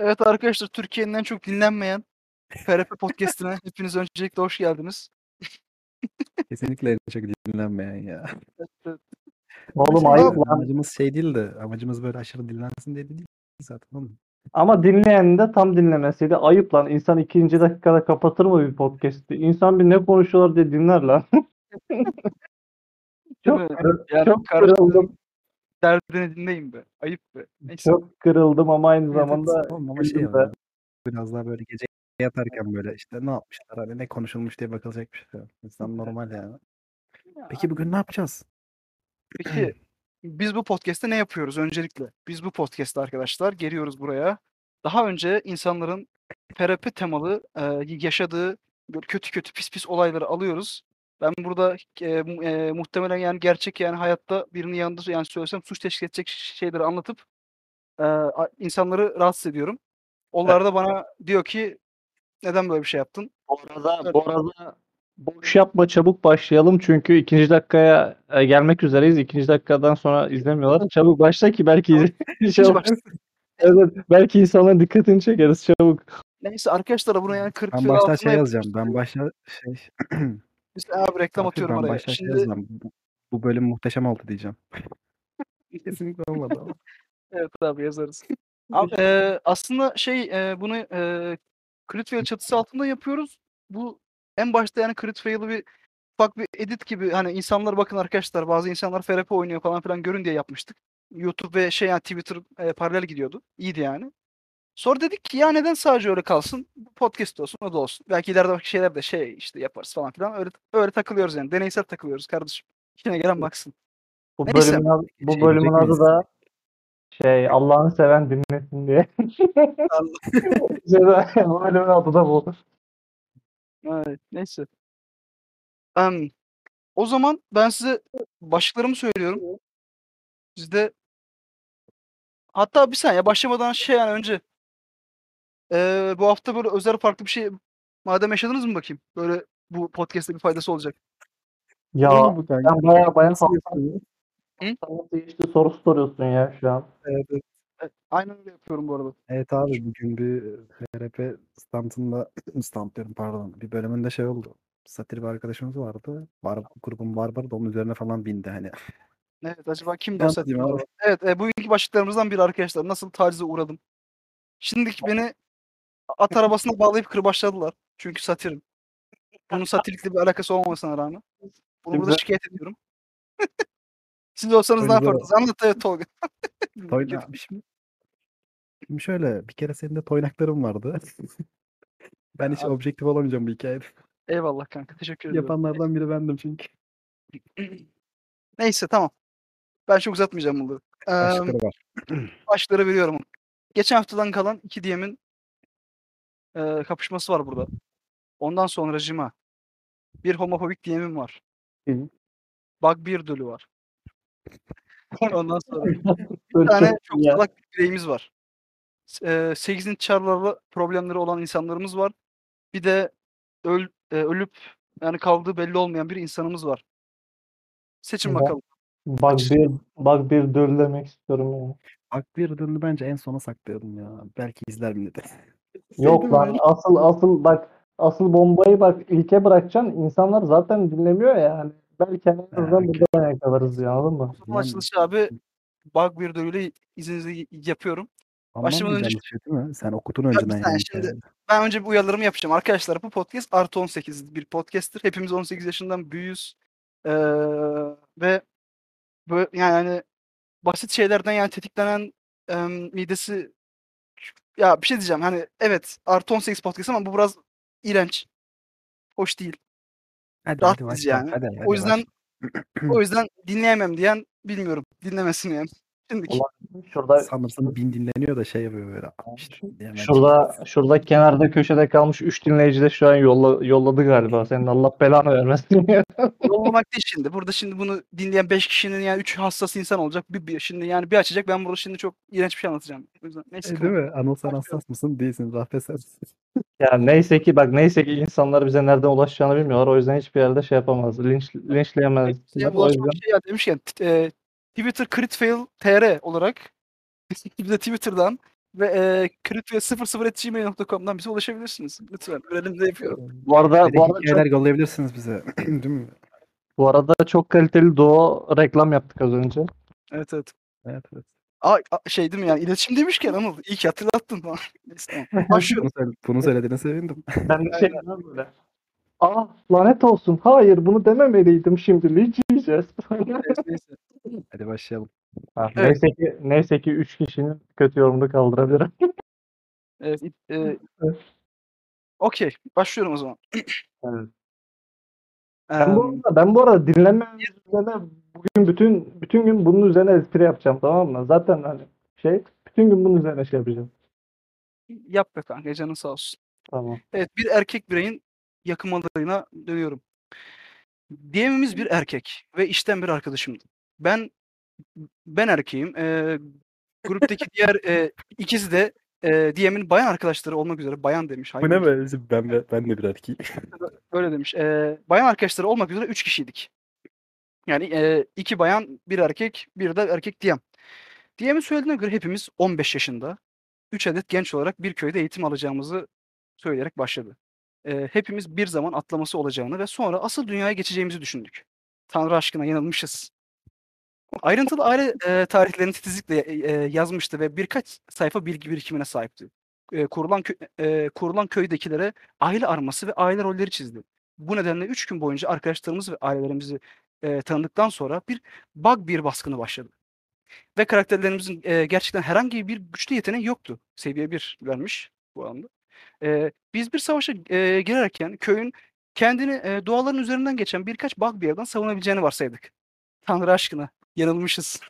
Evet arkadaşlar Türkiye'nin en çok dinlenmeyen FRP Podcast'ine hepiniz öncelikle hoş geldiniz. Kesinlikle en çok dinlenmeyen ya. Evet. Oğlum ayıp lan. Amacımız şey değil de amacımız böyle aşırı dinlensin diye değil zaten oğlum. Ama dinleyen de tam dinlemeseydi ayıp lan. İnsan ikinci dakikada kapatır mı bir podcast'i? İnsan bir ne konuşuyorlar diye dinler lan. çok, Yani çok karşı- kırıldım. Derdini dinleyin be. Ayıp be. Neyse. Çok kırıldım ama aynı zamanda ama şey güldüm de. yani, biraz daha böyle gece yatarken böyle işte ne yapmışlar hani ne konuşulmuş diye bakılacak bir şey. yok. İnsan normal yani. Peki bugün ne yapacağız? Peki biz bu podcast'te ne yapıyoruz öncelikle? Biz bu podcast'te arkadaşlar geliyoruz buraya. Daha önce insanların FRP temalı e, yaşadığı böyle kötü kötü pis pis olayları alıyoruz. Ben burada e, e, muhtemelen yani gerçek yani hayatta birinin yanında yani söylesem suç teşkil edecek şeyleri anlatıp e, insanları rahatsız ediyorum. Onlar da bana diyor ki neden böyle bir şey yaptın? Bu arada, bu arada boş yapma çabuk başlayalım çünkü ikinci dakikaya e, gelmek üzereyiz. İkinci dakikadan sonra izlemiyorlar. Çabuk başla ki belki şey Evet, belki insanların dikkatini çekeriz çabuk. Neyse arkadaşlar bunu yani 40 Ben başta şey yazacağım. Ben başta şey Biz abi reklam Abi atıyorum ben araya. şey Şimdi. Bu, bu bölüm muhteşem oldu diyeceğim. Kesinlikle olmadı ama. evet abi yazarız. Abi, eee, aslında şey eee, bunu eee Crit Fail çatısı altında yapıyoruz. Bu en başta yani Crit Fail'ı bir ufak bir edit gibi hani insanlar bakın arkadaşlar bazı insanlar FRP oynuyor falan filan görün diye yapmıştık. YouTube ve şey yani Twitter eee, paralel gidiyordu. İyiydi yani. Sonra dedik ki ya neden sadece öyle kalsın? Podcast olsun o da olsun. Belki ileride başka şeyler de şey işte yaparız falan filan. Öyle öyle takılıyoruz yani. Deneysel takılıyoruz kardeşim. İşine gelen baksın. Bu Neyse. bölümün adı, bu Şey bölümün adı da şey Allah'ını seven dinlesin diye. bu bölümün adı da bu. Evet, neyse. Em, o zaman ben size başlıklarımı söylüyorum. Siz de hatta bir saniye başlamadan şey yani önce eee, bu hafta böyle özel farklı bir şey madem yaşadınız mı bakayım? Böyle bu podcast'te bir faydası olacak. Ya sen baya baya nasıl geçti soru soruyorsun ya şu an. Evet, evet. Evet, aynen öyle yapıyorum bu arada. Evet abi bugün bir FRP standında stand diyorum pardon bir bölümünde şey oldu. Satir bir arkadaşımız vardı. Var, grubun barbarı da onun üzerine falan bindi hani. Evet acaba satır? abi? Evet e, bugünkü başlıklarımızdan biri arkadaşlar. Nasıl tacize uğradım. Şimdiki beni at arabasına bağlayıp kırbaçladılar. Çünkü satirim. Bunun satirlikle bir alakası olmamasına rağmen. Bunu burada şikayet ediyorum. Siz olsanız ne Öyle yapardınız? Anlat evet Tolga. Toyna şimdi, şimdi şöyle bir kere senin de toynakların vardı. ben hiç Abi- objektif olamayacağım bu hikayede. Eyvallah kanka. Teşekkür ederim. Yapanlardan biri bendim çünkü. Neyse tamam. Ben çok uzatmayacağım bunları. Ee, Başlıkları var. başlıkları veriyorum. Geçen haftadan kalan iki DM'in e, kapışması var burada. Ondan sonra Jima. Bir homofobik DM'im var. Hı. Bug bir dölü var. Ondan sonra bir Böyle tane çok salak bir bireyimiz var. E, 8'in çarlarla problemleri olan insanlarımız var. Bir de öl, e, ölüp yani kaldığı belli olmayan bir insanımız var. Seçin bakalım. Bak bir bak bir dur demek istiyorum ya. Bak bir ödülünü bence en sona saklayalım ya. Belki izler millet. Yok lan öyle. asıl asıl bak asıl bombayı bak ilke bırakacaksın. İnsanlar zaten dinlemiyor ya yani. Belki en azından okey. buradan yakalarız ya anladın mı? Zaman açılışı abi bug bir dölüyle izninizle yapıyorum. Başlamadan önce- şey değil mi? Sen okutun önceden saniye, yani. şimdi-. Ben önce bir uyarılarımı yapacağım. Arkadaşlar bu podcast artı 18 bir podcast'tir. Hepimiz 18 yaşından büyüğüz. Ee, ve böyle yani hani basit şeylerden yani tetiklenen em, midesi ya bir şey diyeceğim hani evet artı 18 podcast ama bu biraz iğrenç. Hoş değil. Hadi rahat hadi yani. Hadi, hadi o yüzden o yüzden dinleyemem diyen bilmiyorum. Dinlemesin yani. Şimdiki. Ulan Şurada Sanırsın bin dinleniyor da şey yapıyor böyle. İşte, hemen şurada şurada kenarda köşede kalmış 3 dinleyici de şu an yolla, yolladı galiba. Senin Allah belanı vermesin. Yollamak değil şimdi. Burada şimdi bunu dinleyen 5 kişinin yani 3 hassas insan olacak. Bir, bir şimdi yani bir açacak. Ben burada şimdi çok iğrenç bir şey anlatacağım. O yüzden neyse. E, değil mi? Anıl sen hassas mısın? Değilsin. Rahmet sen. Yani neyse ki bak neyse ki insanlar bize nereden ulaşacağını bilmiyorlar. O yüzden hiçbir yerde şey yapamaz. Linç, linçleyemezler. Ya, O yüzden şey ya demişken t- e, Twitter Critfail TR olarak biz de Twitter'dan Ve e, critwell00.gmail.com'dan bize ulaşabilirsiniz. Lütfen. Görelim ne yapıyorum. Bu arada de bu arada, çok, yollayabilirsiniz bize. Değil mi? bu arada çok kaliteli Doğu reklam yaptık az önce. Evet evet. Evet evet. Aa, a- şey değil mi yani iletişim demişken Anıl iyi ki hatırlattın. Neyse tamam. Başlıyorum. Bunu, söyle- bunu söylediğine sevindim. Ben de şey böyle. Aa lanet olsun. Hayır bunu dememeliydim şimdi. Yiyeceğiz. Neyse, neyse. Hadi başlayalım. Ha, Evet. Neyse ki neyse ki 3 kişinin kötü yorumunu kaldırabilirim. Evet, it- e, Okey. Başlıyorum o zaman. Evet. Eee, Ben bu arada, ben bu arada dinleme üzerine bugün bütün bütün gün bunun üzerine espri yapacağım tamam mı? Zaten hani şey bütün gün bunun üzerine şey yapacağım. yap be kanka canın sağ olsun. Tamam. Evet bir erkek bireyin yakımalarına dönüyorum. Diğerimiz bir erkek ve işten bir arkadaşımdı. Ben ben erkeğim. Eee, gruptaki diğer eee, ikisi de eee Diyem'in bayan arkadaşları olmak üzere bayan demiş. Bu ne be? Ben, ben, ben de bir erkeğim. Öyle demiş. Eee, bayan arkadaşları olmak üzere üç kişiydik. Yani eee, iki bayan, bir erkek, bir de erkek Diyem. Diyem'in söylediğine göre hepimiz 15 yaşında, 3 adet genç olarak bir köyde eğitim alacağımızı söyleyerek başladı. Eee, hepimiz bir zaman atlaması olacağını ve sonra asıl dünyaya geçeceğimizi düşündük. Tanrı aşkına yanılmışız. Ayrıntılı aile eee, tarihlerini titizlikle eee, yazmıştı ve birkaç sayfa bilgi birikimine sahipti. Eee, kurulan kö- eee, kurulan köydekilere aile arması ve aile rolleri çizdi. Bu nedenle 3 gün boyunca arkadaşlarımız ve ailelerimizi eee, tanıdıktan sonra bir bug bir baskını başladı. Ve karakterlerimizin eee, gerçekten herhangi bir güçlü yeteneği yoktu. Seviye 1 vermiş bu anda. Eee, biz bir savaşa eee, girerken köyün kendini eee, doğaların üzerinden geçen birkaç bug bir yerden savunabileceğini varsaydık. Tanrı aşkına yanılmışız.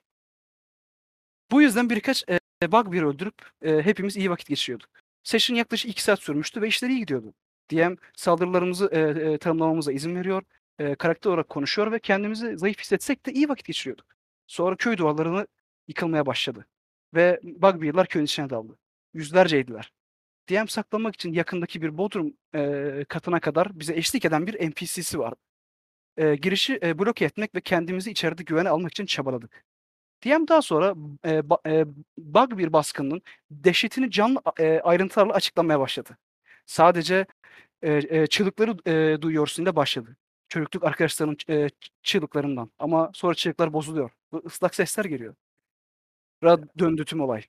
Bu yüzden birkaç eee bug bir öldürüp eee, hepimiz iyi vakit geçiriyorduk. Session yaklaşık 2 saat sürmüştü ve işler iyi gidiyordu. DM saldırılarımızı eee, eee, tanımlamamıza izin veriyor, eee, karakter olarak konuşuyor ve kendimizi zayıf hissetsek de iyi vakit geçiriyorduk. Sonra köy duvarlarını yıkılmaya başladı ve bugbear'lar köyün içine daldı. Yüzlerceydiler. DM saklanmak için yakındaki bir bodrum eee, katına kadar bize eşlik eden bir NPC'si vardı. Eee, girişi eee, bloke etmek ve kendimizi içeride güvene almak için çabaladık. DM daha sonra eee, ba- eee, bug bir baskının dehşetini canlı eee, ayrıntılarla açıklamaya başladı. Sadece eee, eee, çığlıkları eee, duyuyorsun ile başladı. Çocukluk arkadaşlarının ç- çığlıklarından. Ama sonra çığlıklar bozuluyor. Ve ıslak sesler geliyor. Ra döndü tüm olay.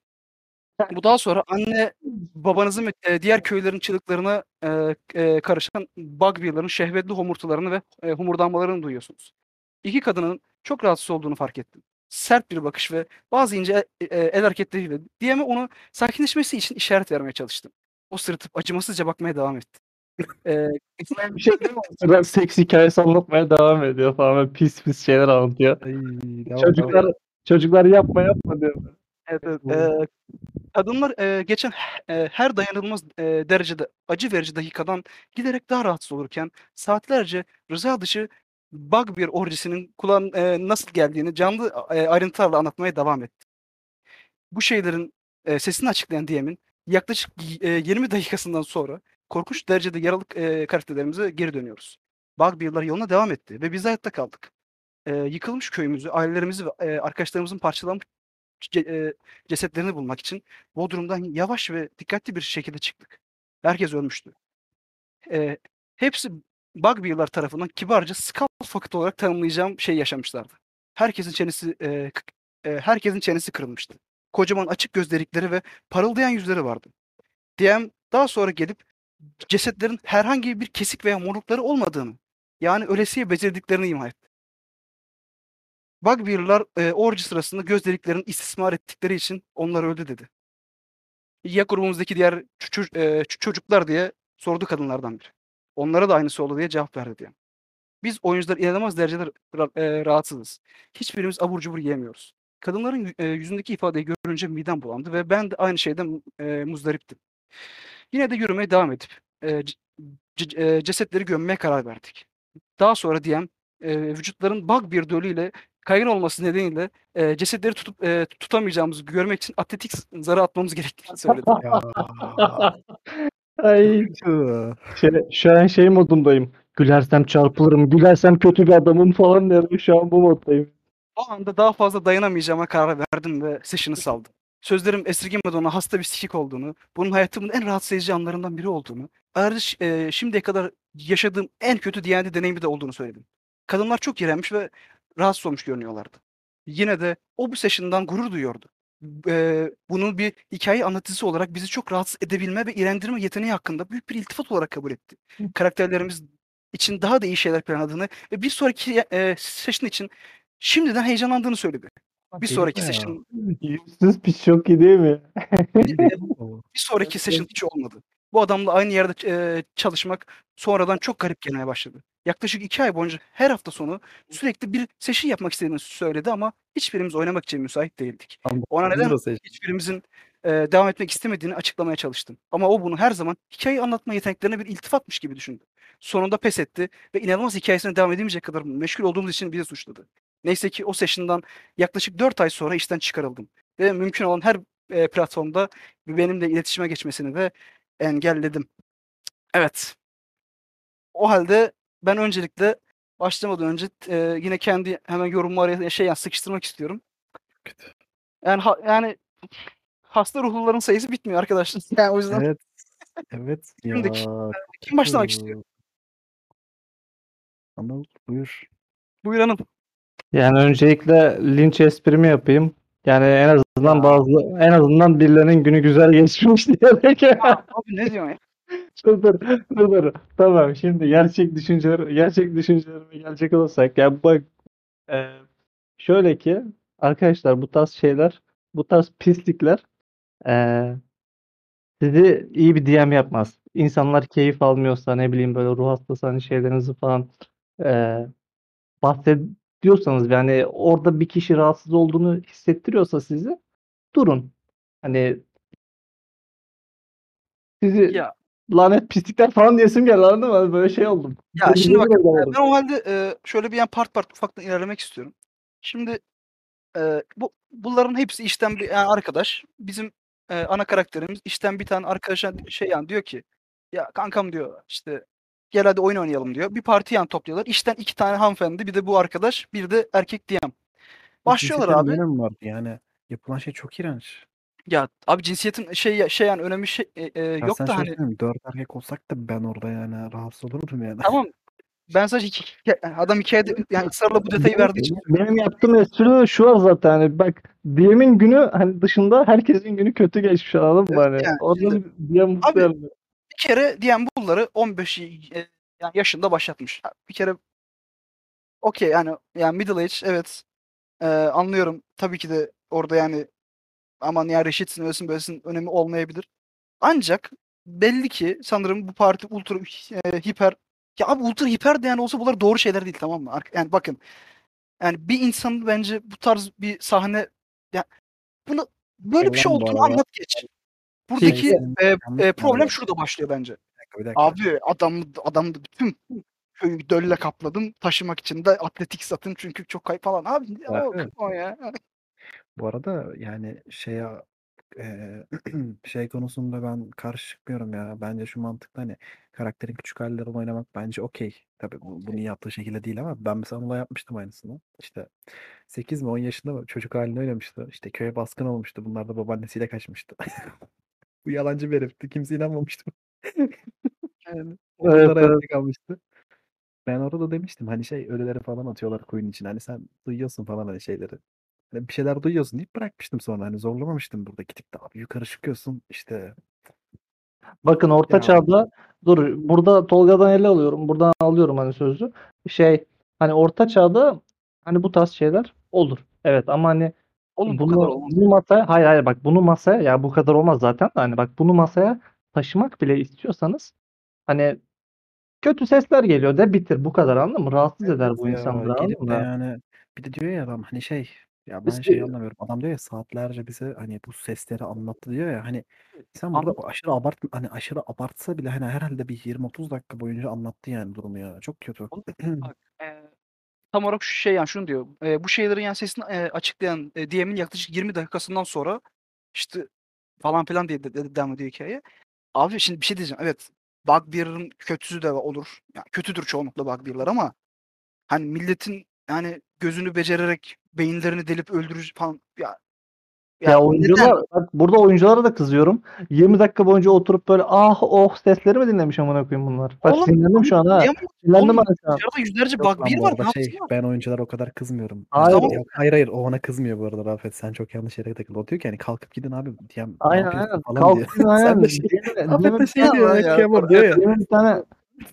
Bu daha sonra anne babanızın ve eee, diğer köylerin çığlıklarına eee, eee, karışan bugbear'ların şehvetli homurtularını ve eee, homurdanmalarını duyuyorsunuz. İki kadının çok rahatsız olduğunu fark ettim. Sert bir bakış ve bazı ince e- e- el hareketleriyle DM'e onu sakinleşmesi için işaret vermeye çalıştım. O sırıtıp acımasızca bakmaya devam etti. Eee, Bir şey? Ben seks hikayesi anlatmaya devam ediyor falan. Böyle pis pis şeyler anlatıyor. Ay, devam, Çocuklar çocuklar yapma yapma diyor. Evet, Eee, kadınlar eee, geçen eee, her dayanılmaz eee, derecede acı verici dakikadan giderek daha rahatsız olurken saatlerce rıza dışı bug bir orjisinin kulağın eee, nasıl geldiğini canlı eee, ayrıntılarla anlatmaya devam etti. Bu şeylerin eee, sesini açıklayan DM'in yaklaşık eee, 20 dakikasından sonra korkunç derecede yaralı eee, karakterlerimize geri dönüyoruz. Bugbear'lar yoluna devam etti ve biz hayatta kaldık. Eee, yıkılmış köyümüzü, ailelerimizi ve eee, arkadaşlarımızın parçalanmış eee, cesetlerini bulmak için Bodrum'dan yavaş ve dikkatli bir şekilde çıktık. Herkes ölmüştü. Eee, hepsi Bugbear'lar tarafından kibarca Skull Fucked olarak tanımlayacağım şey yaşamışlardı. Herkesin çenesi k- eee, herkesin çenesi kırılmıştı. Kocaman açık göz delikleri ve parıldayan yüzleri vardı. DM daha sonra gelip cesetlerin herhangi bir kesik veya morlukları olmadığını, yani ölesiye becerdiklerini ima etti. Bugbear'lar eee, orji sırasında göz deliklerini istismar ettikleri için onlar öldü dedi. Ya grubumuzdaki diğer ço- ço- eee, ç- çocuklar diye sordu kadınlardan biri. Onlara da aynısı oldu diye cevap verdi diye. Biz oyuncular inanılmaz derecede eee, rahatsızız. Hiçbirimiz abur cubur yiyemiyoruz. Kadınların eee, yüzündeki ifadeyi görünce midem bulandı ve ben de aynı şeyden eee, muzdariptim. Yine de yürümeye devam edip c- eee, cesetleri gömmeye karar verdik. Daha sonra DM eee, vücutların bug bir dölüyle kaygan olması nedeniyle eee, cesetleri tutup eee, tutamayacağımızı görmek için atletik zarı atmamız gerektiğini söyledi. Ya. Ay şey, şu an şey modundayım. Gülersem çarpılırım, gülersem kötü bir adamım falan diyorum. Şu an bu moddayım. O anda daha fazla dayanamayacağıma karar verdim ve session'ı saldım. Sözlerim esirgemedi ona hasta bir sikik olduğunu, bunun hayatımın en rahatsız edici anlarından biri olduğunu, ayrıca e, şimdiye kadar yaşadığım en kötü D&D deneyimi de olduğunu söyledim. Kadınlar çok iğrenmiş ve rahatsız olmuş görünüyorlardı. Yine de o bu session'dan gurur duyuyordu. Eee, bunun bir hikaye anlatıcısı olarak bizi çok rahatsız edebilme ve iğrendirme yeteneği hakkında büyük bir iltifat olarak kabul etti. Karakterlerimiz için daha da iyi şeyler planladığını ve bir sonraki eee session için şimdiden heyecanlandığını söyledi. Bir sonraki session Yüzsüz piç çok iyi değil mi? Bir sonraki session hiç olmadı. Bu adamla aynı yerde eee, çalışmak sonradan çok garip gelmeye başladı. Yaklaşık iki ay boyunca her hafta sonu sürekli bir session yapmak istediğini söyledi ama hiçbirimiz oynamak için müsait değildik. Tam Ona neden hiçbirimizin eee, devam etmek istemediğini açıklamaya çalıştım. Ama o bunu her zaman hikaye anlatma yeteneklerine bir iltifatmış gibi düşündü. Sonunda pes etti ve inanılmaz hikayesine devam edemeyecek kadar meşgul olduğumuz için bizi suçladı. Neyse ki o session'dan yaklaşık 4 ay sonra işten çıkarıldım. Ve mümkün olan her eee, platformda benimle iletişime geçmesini de engelledim. Evet. O halde ben öncelikle başlamadan önce eee, yine kendi hemen yorumumu araya şey yani sıkıştırmak istiyorum. Yani ha- yani hasta ruhluların sayısı bitmiyor arkadaşlar. Yani o yüzden Evet. Evet. Ya. Şimdiki- kim başlamak istiyor? Anıl buyur. Buyur hanım. Yani öncelikle linç esprimi yapayım. Yani en azından bazı en azından birilerinin günü güzel geçmiş diyerek. Abi ne diyorsun ya? Dur dur dur dur. Tamam şimdi gerçek düşünceler gerçek düşüncelerime gelecek olursak ya bak e, şöyle ki arkadaşlar bu tarz şeyler bu tarz pislikler e, sizi iyi bir DM yapmaz. İnsanlar keyif almıyorsa ne bileyim böyle ruh hastası hani şeylerinizi falan e, bahsediyorsanız yani orada bir kişi rahatsız olduğunu hissettiriyorsa sizi durun. Hani sizi Ya lanet pislikler falan diyesim geldi anladın mı? Böyle şey oldum. ya şimdi bak ben o halde eee, şöyle bir yani part part ufaktan ilerlemek istiyorum. Şimdi eee, bu bunların hepsi işten bir yani arkadaş. Bizim eee, ana karakterimiz işten bir tane arkadaşa şey yani diyor ki ya kankam diyor işte gel hadi oyun oynayalım diyor. Bir parti yan topluyorlar. İşten iki tane hanımefendi bir de bu arkadaş bir de erkek DM. Başlıyorlar abi. vardı yani? Yapılan şey çok iğrenç. Ya abi cinsiyetin şey şey yani önemi şey e, e, Ya yok da şöyle hani söyleyeyim, dört erkek olsak da ben orada yani rahatsız olurdum yani. tamam ben sadece iki, iki- adam hikayede yani ısrarla bu detayı verdiği için Benim, benim yaptığım espri şu var zaten hani bak DM'in günü hani dışında herkesin günü kötü geçmiş anladın mı Evet, hani? yani Orada şimdi- bir DM mutlu Abi, yani. bir kere diyen bunları 15 y- e, yani yaşında başlatmış. Ha, Bir kere okey yani yani middle age evet e, anlıyorum. Tabii ki de orada yani aman ya reşitsin öylesin böylesin önemi olmayabilir. Ancak belli ki sanırım bu parti ultra e, hiper ya abi ultra hiper de yani olsa bunlar doğru şeyler değil tamam mı? Yani bakın yani bir insan bence bu tarz bir sahne ya bunu böyle bir şey olduğunu anlat geç. Buradaki Şey, e, e, problem şurada başlıyor bence. Bir dakika, bir dakika. Abi adam adam bütün köyü dölle kapladım. Taşımak için de atletik satın çünkü çok kayıp falan. Abi o, o ya. Bu arada yani şeye eee, şey konusunda ben karşı çıkmıyorum ya. Bence şu mantıklı hani karakterin küçük hallerini oynamak bence okey. Tabii bu, bunu yaptığı şekilde değil ama ben mesela onunla yapmıştım aynısını. İşte 8 mi 10 yaşında mı çocuk halini oynamıştı. İşte köye baskın olmuştu. Bunlar da babaannesiyle kaçmıştı. Bu yalancı bir herifti. Kimse inanmamıştı. Yani, Evet, Bunlar evet. hayatta kalmıştı. Ben orada demiştim hani şey ölüleri falan atıyorlar koyun için. Hani sen duyuyorsun falan hani şeyleri. Hani bir şeyler duyuyorsun deyip bırakmıştım sonra. Hani zorlamamıştım burada. Gidip de abi yukarı çıkıyorsun işte. Bakın orta Ya. çağda dur burada Tolga'dan ele alıyorum. Buradan alıyorum hani sözü. Şey hani orta çağda hani bu tarz şeyler olur. Evet ama hani oğlum bu bunu kadar olmaz. bunu masaya hayır hayır bak bunu masaya ya bu kadar olmaz zaten de hani bak bunu masaya taşımak bile istiyorsanız hani kötü sesler geliyor de bitir bu kadar anladın mı? Rahatsız eder bu ya, insanları gelip anladın de mı? yani bir de diyor ya adam hani şey ya ben Biz şey bir- anlamıyorum. Adam diyor ya saatlerce bize hani bu sesleri anlattı diyor ya hani sen Anlat- burada aşırı abart hani aşırı abartsa bile hani herhalde bir 20-30 dakika boyunca anlattı yani durumu ya. Çok kötü. Oğlum, bak, tam olarak şu şey yani şunu diyor. E, bu şeylerin yani sesini e, açıklayan e, DM'in yaklaşık 20 dakikasından sonra işte falan filan diye de, de- devam ediyor hikaye. Abi şimdi bir şey diyeceğim. Evet. Bugbear'ın kötüsü de olur. Yani kötüdür çoğunlukla Bugbear'lar ama hani milletin yani gözünü becererek beyinlerini delip öldürücü falan ya Ya, Ya oyuncular bak burada oyunculara da kızıyorum. 20 dakika boyunca oturup böyle ah oh sesleri mi dinlemiş amına koyayım bunlar? Bak Oğlum, sinirlendim şu an ha. Sinirlendim bana şu an. Yüzlerce bug bir var. şey, yapsın? ben oyunculara o kadar kızmıyorum. Hayır. Ya, hayır hayır o ona kızmıyor bu arada Rafet. Sen çok yanlış yere takıldın. O diyor ki hani kalkıp gidin abi diyem. Aynen aynen. Kalk Sen aynen. de şey- Rafet de şey diyor ya, kıyamam diyor ya. diyemin bir tane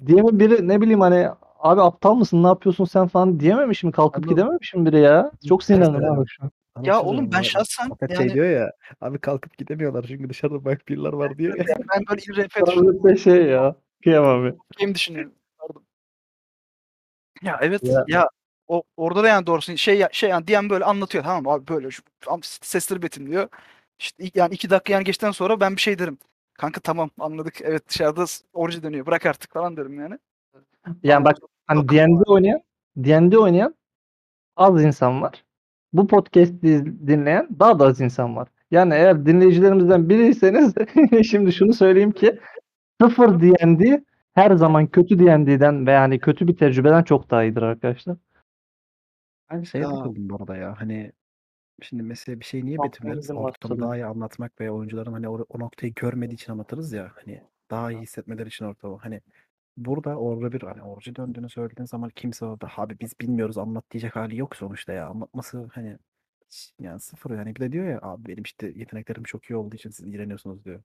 diyemin biri ne bileyim hani abi aptal mısın ne yapıyorsun sen falan diyememiş mi? Kalkıp Abi- gidememiş mi biri ya? Çok sinirlendim abi şu an. Ya şey oğlum ben şahsen Rafet yani şey diyor ya. Abi kalkıp gidemiyorlar çünkü dışarıda bak var diyor ya. ben böyle Rafet de şey ya. Kıyamam abi. game düşünüyorum. Ya evet ya, Ya- o orada da yani doğrusu şey şey yani diyen böyle anlatıyor tamam mı? abi böyle şu sesleri betimliyor. İşte ilk- yani iki dakika yani geçten sonra ben bir şey derim. Kanka tamam anladık evet dışarıda orucu dönüyor bırak artık falan derim yani. Yani bak hani D&D oynayan D&D oynayan az insan var. Bu podcast'i dinleyen daha da az insan var. Yani eğer dinleyicilerimizden biriyseniz şimdi şunu söyleyeyim ki sıfır D&D her zaman kötü D&D'den ve yani kötü bir tecrübeden çok daha iyidir arkadaşlar. Ben şeye Ya. takıldım bu arada ya. Hani şimdi mesela bir şey niye betimleriz? Ortamı daha iyi anlatmak veya oyuncuların hani o, o noktayı görmediği için anlatırız ya. Hani daha iyi hissetmeleri için ortamı. Hani burada orada bir hani orucu döndüğünü söylediğin zaman kimse orada abi biz bilmiyoruz anlat diyecek hali yok sonuçta ya. Anlatması hani yani sıfır yani bir de diyor ya abi benim işte yeteneklerim çok iyi olduğu için siz iğreniyorsunuz diyor.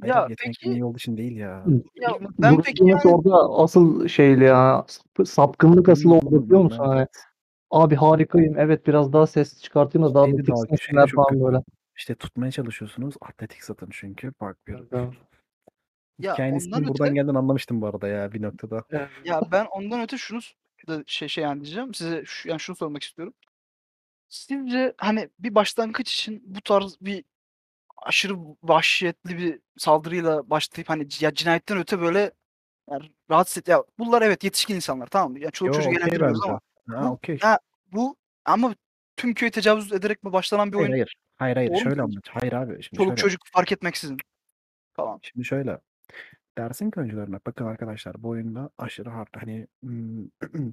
Hayır Ya peki iyi olduğu için değil ya. ya ben peki Willis yani orada asıl şeyli ya sap- sapkınlık asıl Bilmiyorum orada biliyor musun? ben- Hani abi harikayım evet biraz daha ses çıkartayım da daha da Şeydi çok falan kötü. böyle. İşte tutmaya çalışıyorsunuz. Atletik satın çünkü. Bak bir Evet. Ya hikayenin ondan ismini buradan öte- geldiğini anlamıştım bu arada ya bir noktada. ya ben ondan öte şunu s- da şey şey yani diyeceğim size şu, yani şunu sormak istiyorum. Sizce hani bir başlangıç için bu tarz bir aşırı vahşetli bir saldırıyla başlayıp hani ya cinayetten öte böyle yani rahatsız et ya bunlar evet yetişkin insanlar tamam mı? Yani çoluk çocuk okey eğlendirmiyoruz bence. ama Ha bu- okey. ya bu ama tüm köyü tecavüz ederek mi başlanan bir Hayır oyun? hayır. Hayır hayır. Doğru mu Şöyle sence? anlat. Hayır abi. Şimdi Çoluk şöyle. çocuk fark etmeksizin falan. Şimdi şöyle. Dersin ki oyuncularına bakın arkadaşlar bu oyunda aşırı hard hani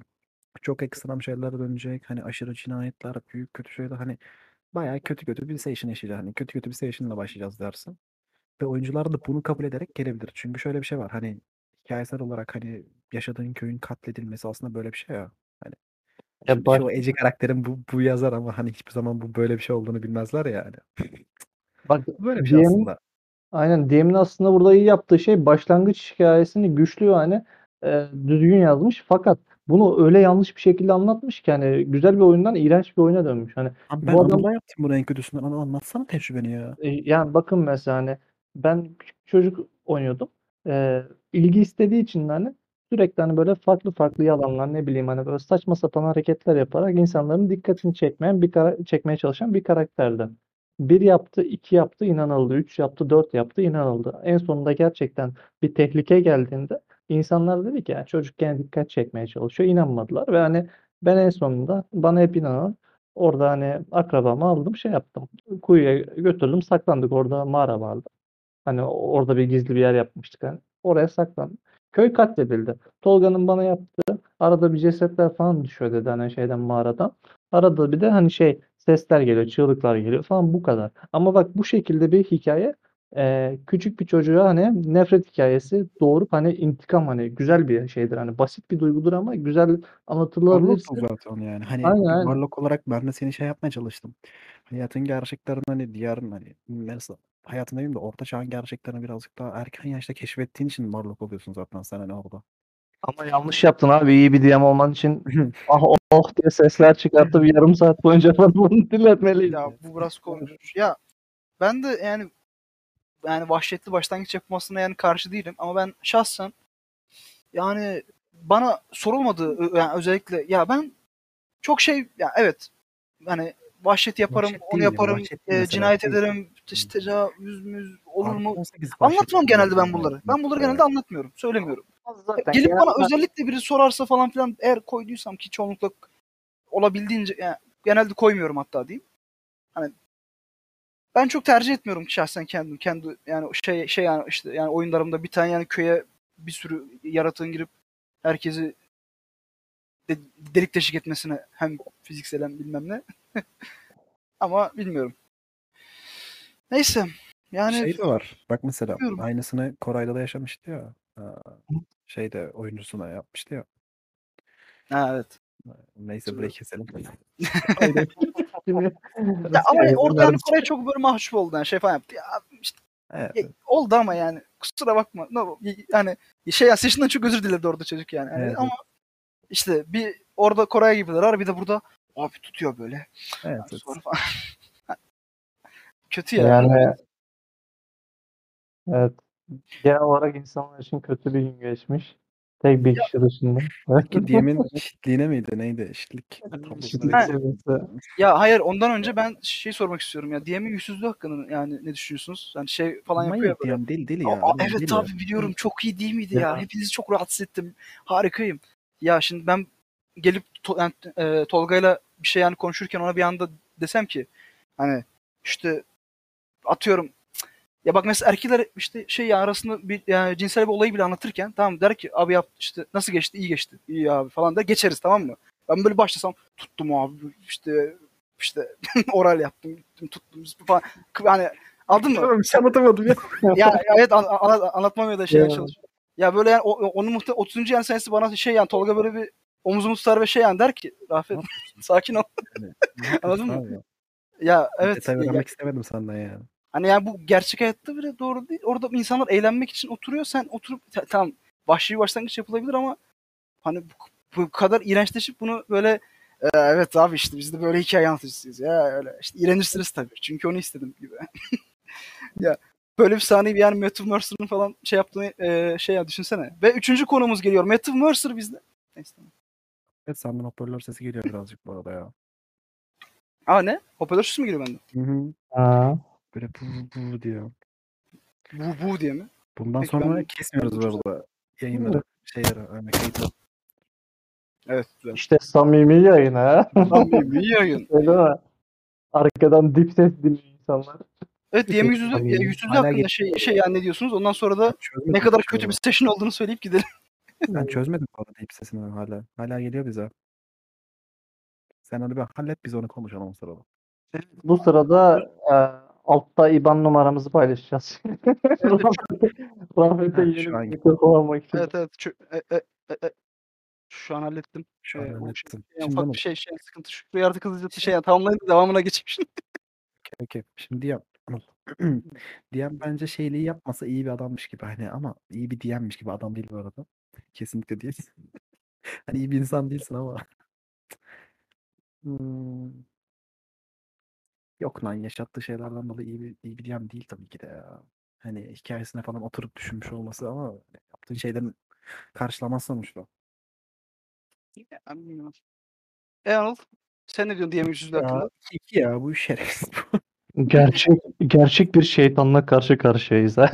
çok ekstrem şeyler dönecek. Hani aşırı cinayetler, büyük kötü şeyler hani bayağı kötü kötü bir session yaşayacağız. Hani kötü kötü bir session'la başlayacağız dersin. Ve oyuncular da bunu kabul ederek gelebilir. Çünkü şöyle bir şey var. Hani hikayesel olarak hani yaşadığın köyün katledilmesi aslında böyle bir şey ya. Hani Ya baş- çoğu Ece karakterin bu, bu yazar ama hani hiçbir zaman bu böyle bir şey olduğunu bilmezler ya yani. Bak Böyle bir şey aslında. Aynen DM'in aslında burada iyi yaptığı şey başlangıç hikayesini güçlü hani e, düzgün yazmış fakat bunu öyle yanlış bir şekilde anlatmış ki hani güzel bir oyundan iğrenç bir oyuna dönmüş. Hani Abi bu ben adam- Anıl'da yaptım bunu en kötüsünden. Anıl anlatsana tecrübeni ya. e, yani bakın mesela hani ben küçük çocuk oynuyordum. E, ilgi istediği için hani sürekli hani böyle farklı farklı yalanlar ne bileyim hani böyle saçma sapan hareketler yaparak insanların dikkatini çekmeyen bir kara- çekmeye çalışan bir karakterdi. Bir yaptı, iki yaptı, inanıldı. Üç yaptı, dört yaptı, inanıldı. En sonunda gerçekten bir tehlike geldiğinde insanlar dedi ki yani çocuk gene dikkat çekmeye çalışıyor. İnanmadılar ve hani ben en sonunda bana hep inanan orada hani akrabamı aldım şey yaptım. Kuyuya götürdüm saklandık orada mağara vardı. Hani orada bir gizli bir yer yapmıştık hani. Oraya saklandım. Köy katledildi. Tolga'nın bana yaptığı arada bir cesetler falan düşüyor dedi hani şeyden mağaradan. Arada bir de hani şey sesler geliyor, çığlıklar geliyor falan bu kadar. Ama bak bu şekilde bir hikaye e, küçük bir çocuğa hani nefret hikayesi doğurup hani intikam hani güzel bir şeydir. Hani basit bir duygudur ama güzel anlatılabilirse Warlock'tu zaten yani. Hani Aynen. Warlock olarak ben de seni şey yapmaya çalıştım. Hayatın gerçeklerini hani diğer hani mesela hayatın demeyeyim de orta çağın gerçeklerini birazcık daha erken yaşta keşfettiğin için Warlock oluyorsun zaten sen hani orada. Ama yanlış yaptın abi iyi bir DM olman için ah oh, oh diye sesler çıkartıp yarım saat boyunca falan bunu dinletmeliyiz. Ya bu biraz korkunç. Ya ben de yani yani vahşetli başlangıç yapmasına yani karşı değilim ama ben şahsen yani bana sorulmadı yani özellikle ya ben çok şey ya evet hani vahşet yaparım, Vahşet onu ya, yaparım, e, mesela, cinayet şey- ederim, işte tecavüz müz olur mu? 18 vahşet Anlatmam genelde ben bunları. Ben bunları genelde anlatmıyorum, söylemiyorum. Zaten Gelip genel bana olarak- özellikle biri sorarsa falan filan eğer koyduysam ki çoğunlukla olabildiğince yani genelde koymuyorum hatta diyeyim. Hani ben çok tercih etmiyorum şahsen kendim kendi yani şey şey yani işte yani oyunlarımda bir tane yani köye bir sürü yaratığın girip herkesi de, delik deşik etmesine hem fiziksel hem bilmem ne. Ama bilmiyorum. Neyse. Yani Şey de var. Bak mesela Bilmiyorum. aynısını Koray'da da yaşamıştı ya. Aa, Şeyde oyuncusuna yapmıştı ya. ha, evet. Neyse burayı keselim. Ya ama Yani orada bunlar- hani Koray çok böyle mahcup oldu yani şey falan yaptı. Ya işte Evet. ya, oldu ama yani kusura bakma. No, yani şey ya sesinden çok özür diledi orada çocuk yani. Yani Evet. Ama işte bir orada Koray gibiler var bir de burada abi tutuyor böyle. Evet. evet. Sonra falan. Kötü ya. Yani evet. Genel olarak insanlar için kötü bir gün geçmiş. Tek bir kişi dışında. Ki Diyemin eşitliğine miydi? Neydi? Eşitlik. tablosuna Eşitlik Ha. geçti. seviyesi. Ya hayır ondan önce ben şey sormak istiyorum ya. DM'in yüzsüzlüğü hakkında yani ne düşünüyorsunuz? Yani şey falan yapıyor ya Manyak böyle. deli deli ya. Aa, adam evet deli. abi biliyorum çok iyi değil miydi ya? Ya. Hepinizi çok rahatsız ettim. Harikayım. Ya şimdi ben gelip to- yani, e, Tolga'yla bir şey yani konuşurken ona bir anda desem ki hani işte atıyorum ya bak mesela erkekler işte şey ya arasında bir yani cinsel bir olayı bile anlatırken tamam der ki abi yap işte nasıl geçti iyi geçti iyi abi falan der geçeriz tamam mı? Ben böyle başlasam tuttum abi işte işte oral yaptım gittim tuttum falan hani aldın mı? Tamam, şey anlatamadım ya. ya ya evet an, an- anlatmam ya da şey Ya. çalışıyor. Ya böyle yani onun muhtemelen 30. yani senesi bana şey yani Tolga böyle bir omuzumu tutar ve şey yani der ki Rafet sakin ol. Anladın mı? Ya evet. Detay ya- öğrenmek istemedim senden yani. Hani yani bu gerçek hayatta bile doğru değil. Orada insanlar eğlenmek için oturuyor. Sen oturup ta- tamam vahşi bir başlangıç yapılabilir ama hani bu, bu kadar iğrençleşip bunu böyle "E, evet abi işte biz de böyle hikaye anlatıcısıyız ya öyle işte iğrenirsiniz tabii. Çünkü onu istedim gibi. ya böyle bir sahneyi yani Matthew Mercer'ın falan şey yaptığını e, şey ya düşünsene. Ve üçüncü konumuz geliyor. Matthew Mercer bizde. Neyse. tamam. Evet senden hoparlör sesi geliyor birazcık bu arada ya. Aa ne? Hoparlör sesi mi geliyor bende? Hı hı. Ha. Böyle bu bu diyor. Bu bu diye mi? Bundan Peki sonra ben- kesmiyoruz bu arada. Yayınları, şeyleri, örnek. Evet. güzel. İşte samimi yayın ha. Samimi yayın. Öyle mi? Arkadan dip ses dinliyor insanlar. Evet DM yüzsüzlüğü Hala hakkında şey, şey yani ne diyorsunuz? Ondan sonra da Çözmedim ne kadar kötü bir session olduğunu söyleyip gidelim. Ben çözmedim bu arada deyip sesini hala. Hala geliyor bize. Sen onu bir hallet biz onu konuşalım o sırada. Bu sırada e, altta IBAN numaramızı paylaşacağız. Rahmet'e Ha, yeni şu an- bir mikrofon almak için. Evet evet. Şu, e, e, e, e. Şu an hallettim. Şu an Ee, o hallettim. Yani Şimdi ufak onu bir şey şey sıkıntı. Şurayı artık hızlıca şey yani tamamlayın da devamına geçeyim şimdi. Okey. Şimdi. Anıl. Diyem bence şeyliği yapmasa iyi bir adammış gibi hani ama iyi bir Diyem'miş gibi adam değil bu arada. Kesinlikle değil. hani iyi bir insan değilsin ama. Hmm. Yok lan yaşattığı şeylerden dolayı iyi bir, iyi bir Diyem değil tabii ki de ya. Hani hikayesine falan oturup düşünmüş olması ama yaptığı şeylerin karşılamaz sonuçta. Ya, bilmiyorum. E Anıl sen ne diyorsun DM yüzsüzlüğü hakkında? Ya, iki ya bu şerefsiz bu. Gerçek gerçek bir şeytanla karşı karşıyayız ha.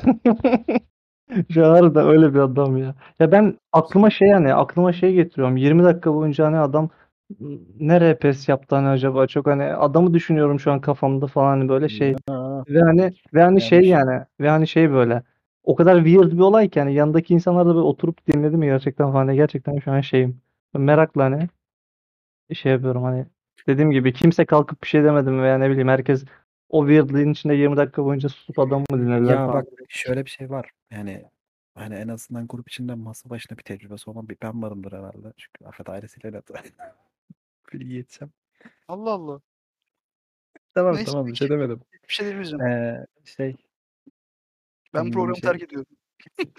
Çağrı da öyle bir adam ya. Ya ben aklıma şey yani aklıma şey getiriyorum. 20 dakika boyunca hani adam ne RPS yaptı hani acaba çok hani adamı düşünüyorum şu an kafamda falan hani böyle şey Aa, ve hani ve hani şey Yanlış. yani ve hani şey böyle o kadar weird bir olay ki hani yanındaki insanlar da böyle oturup dinledi mi gerçekten falan Hani gerçekten şu an şeyim merakla hani şey yapıyorum hani dediğim gibi kimse kalkıp bir şey demedim veya ne bileyim herkes o weirdliğin içinde 20 dakika boyunca susup adamı mı dinlediler Ya falan. bak şöyle bir şey var. Yani hani en azından grup içinde masa başına bir tecrübesi olan bir ben varımdır herhalde. Çünkü Afet ailesiyle de bilgi yeteceğim. Allah Allah. Tamam Neyse, tamam bir şey demedim. Bir şey demeyeceğim. Ee, şey ben hmm, programı şey- terk ediyorum.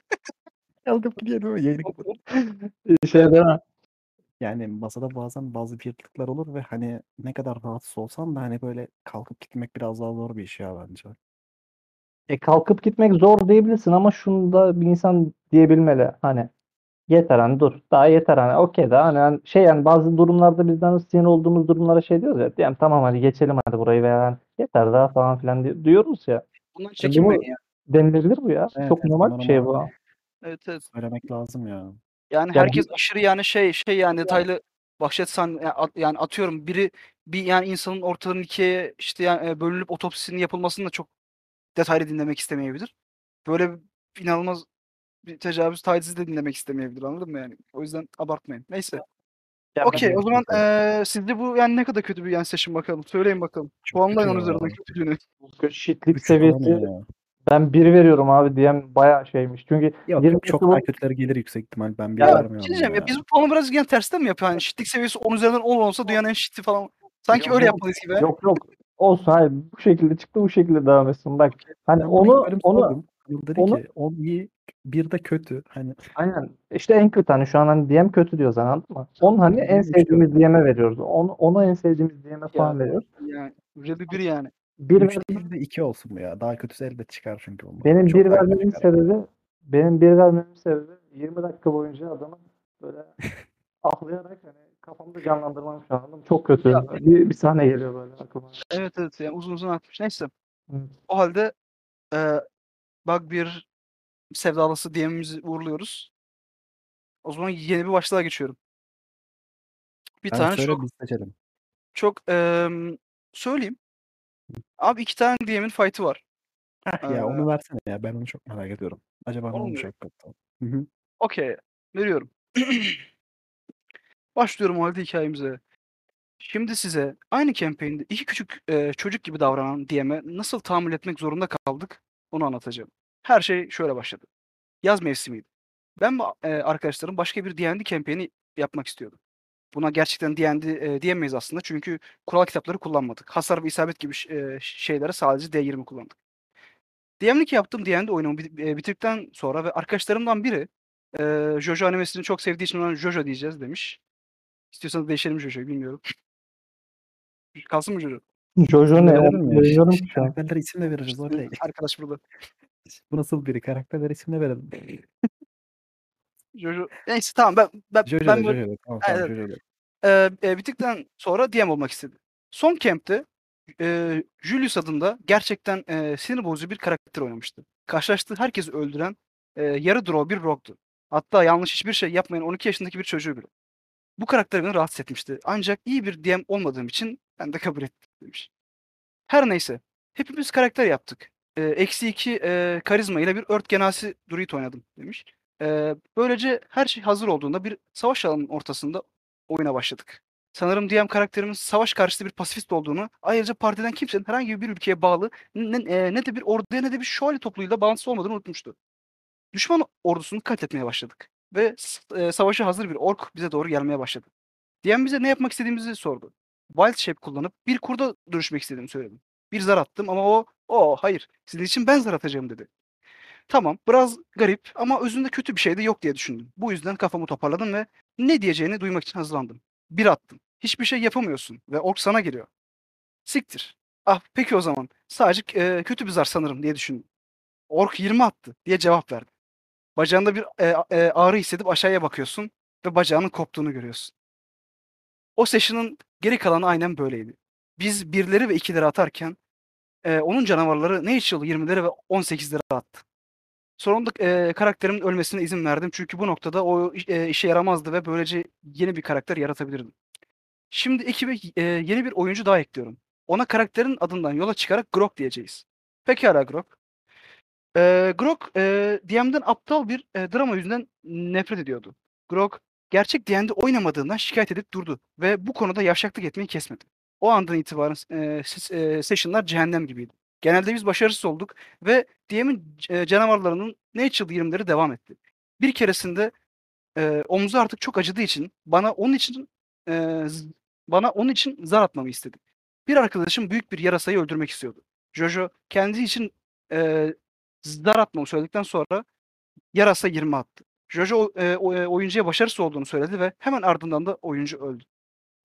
aldım gidiyorum ama yayını kapat. Şey değil mi? Yani masada bazen bazı weirdlikler olur ve hani ne kadar rahatsız olsan da hani böyle kalkıp gitmek biraz daha zor bir iş ya bence. E kalkıp gitmek zor diyebilirsin ama şunu da bir insan diyebilmeli. Hani yeter hani dur. Daha yeter hani okey daha hani, hani şey yani bazı durumlarda bizden sinir olduğumuz durumlara şey diyoruz ya. Yani tamam hadi geçelim hadi burayı veya hani yeter daha falan filan di- diyoruz ya. Bundan çekinmeyin ya. Denilebilir bu ya. Evet, Çok evet, normal bir şey bu. Evet evet. Söylemek lazım ya. Yani Ya herkes aşırı yani şey şey yani detaylı bahşetsen yani, at- yani atıyorum biri bir yani insanın ortadan ikiye işte yani e, bölünüp otopsisinin yapılmasını da çok detaylı dinlemek istemeyebilir. Böyle bir inanılmaz bir tecavüz tacizi de dinlemek istemeyebilir anladın mı yani? O yüzden abartmayın. Neyse. Ya Okey o zaman eee sizce bu yani ne kadar kötü bir yan session bakalım. Söyleyin bakalım. Puanlayın onun üzerinden kötülüğünü. falan seviyesi ben 1 veriyorum abi diyem bayağı şeymiş. Çünkü Yok 20 yok çok daha kötüleri gelir yüksek ihtimal. Ben bir Ya, Ya vermiyorum. şey diyeceğim ya. ya. biz bu puanı biraz yani tersten mi yapıyor? Yani şitlik seviyesi 10 üzerinden 10 olsa dünyanın en şitti falan. Sanki Yok, öyle yok. yapmalıyız gibi. Yok yok. Olsun hayır bu şekilde çıktı bu şekilde devam etsin. Bak hani onu onu dedi onu- ki 10 iyi, bir de kötü. Hani aynen işte en kötü hani şu an hani DM kötü diyoruz anladın mı? Onu hani en Üç sevdiğimiz. DM'e veriyoruz. Onu, onu en sevdiğimiz DM'e falan veriyoruz. Yani really bir yani. Bir 3 ver- değil de 2 olsun bu ya. Daha kötüsü elbet çıkar çünkü ondan. benim Çok bir vermemin sebebi benim bir vermemin sebebi 20 dakika boyunca adamın böyle ağlayarak hani kafamda canlandırmam şu an. Çok kötü. Ya- Bir, bir sahne geliyor böyle aklıma. Evet evet yani uzun uzun atmış. Neyse. Evet. O halde eee bak bir sevdalısı DM'imizi uğurluyoruz. O zaman yeni bir başlığa geçiyorum. Bir Sen tane söyle çok seçelim. çok emm, söyleyeyim. Abi iki tane DM'in fight'ı var. Heh, Ee, ya onu versene ya. Ben onu çok merak ediyorum. Acaba ne hı. Okey. Veriyorum. Başlıyorum o halde hikayemize. Şimdi size aynı campaign'de iki küçük e, çocuk gibi davranan DM'e nasıl tahammül etmek zorunda kaldık onu anlatacağım. Her şey şöyle başladı. Yaz mevsimiydi. Ben ve e, arkadaşlarım başka bir D&D campaign'i yapmak istiyordum. Buna gerçekten D&D e, diyemeyiz aslında çünkü kural kitapları kullanmadık. Hasar ve isabet gibi e, şeylere sadece D20 kullandık. DM'lik yaptığım D&D oyunumu bit- bitirdikten sonra ve arkadaşlarımdan biri e, Jojo animesini çok sevdiği için ona Jojo diyeceğiz demiş. İstiyorsanız değişelim Jojo'yu bilmiyorum. Kalsın mı Jojo? Jojo ne? ki şu an. Karakterlere isim de veririz oraya. arkadaş burada. Bu nasıl biri? Karakterlere isim de verelim. Jojo. Neyse tamam ben ben, Jojo ben böyle- Jojo. Tamam Evet, tamam. Eee, eee, bittikten sonra DM olmak istedi. Son camp'te eee, Julius adında gerçekten eee, sinir bozucu bir karakter oynamıştı. Karşılaştığı herkesi öldüren eee, yarı draw bir rogue'du. Hatta yanlış hiçbir şey yapmayan 12 yaşındaki bir çocuğu bile. Bu karakter beni rahatsız etmişti. Ancak iyi bir DM olmadığım için ben de kabul ettim demiş. Her neyse. Hepimiz karakter yaptık. Eee, Eksi 2 eee, karizma ile bir ört genasi druid oynadım demiş. Eee, böylece her şey hazır olduğunda bir savaş alanının ortasında oyuna başladık. Sanırım DM karakterimin savaş karşıtı bir pasifist olduğunu, ayrıca partiden kimsenin herhangi bir ülkeye bağlı ne, e, ne de bir orduya ne de bir şövalye topluluğuyla bağlantısı olmadığını unutmuştu. Düşman ordusunu katletmeye başladık ve e, savaşa hazır bir ork bize doğru gelmeye başladı. DM bize ne yapmak istediğimizi sordu. Wild Shape kullanıp bir kurda dönüşmek istediğimi söyledim. Bir zar attım ama o, o hayır sizin için ben zar atacağım dedi. Tamam biraz garip ama özünde kötü bir şey de yok diye düşündüm. Bu yüzden kafamı toparladım ve ne diyeceğini duymak için hazırlandım. Bir attım. Hiçbir şey yapamıyorsun ve ork sana geliyor. Siktir. Ah peki o zaman. Sadece e, kötü bir zar sanırım diye düşündüm. Ork 20 attı diye cevap verdi. Bacağında bir e, e, ağrı hissedip aşağıya bakıyorsun ve bacağının koptuğunu görüyorsun. O session'ın geri kalanı aynen böyleydi. Biz birleri ve ikileri atarken e, onun canavarları Natural 20'leri ve 18'leri attı. Sonunda e, karakterimin ölmesine izin verdim çünkü bu noktada o e, işe yaramazdı ve böylece yeni bir karakter yaratabilirdim. Şimdi ekibe e, yeni bir oyuncu daha ekliyorum. Ona karakterin adından yola çıkarak Grok diyeceğiz. Pekala Grok. E, Grok e, DM'den aptal bir e, drama yüzünden nefret ediyordu. Grok gerçek DM'de oynamadığından şikayet edip durdu ve bu konuda yavşaklık etmeyi kesmedi. O andan itibaren e, ses- session'lar cehennem gibiydi. Genelde biz başarısız olduk ve DM'in e, canavarlarının Natural 20'leri devam etti. Bir keresinde e, omzu artık çok acıdığı için bana onun için e, bana onun için zar atmamı istedi. Bir arkadaşım büyük bir yarasayı öldürmek istiyordu. Jojo kendi için e, zar atmamı söyledikten sonra yarasa 20 attı. Jojo e, oyuncuya başarısız olduğunu söyledi ve hemen ardından da oyuncu öldü.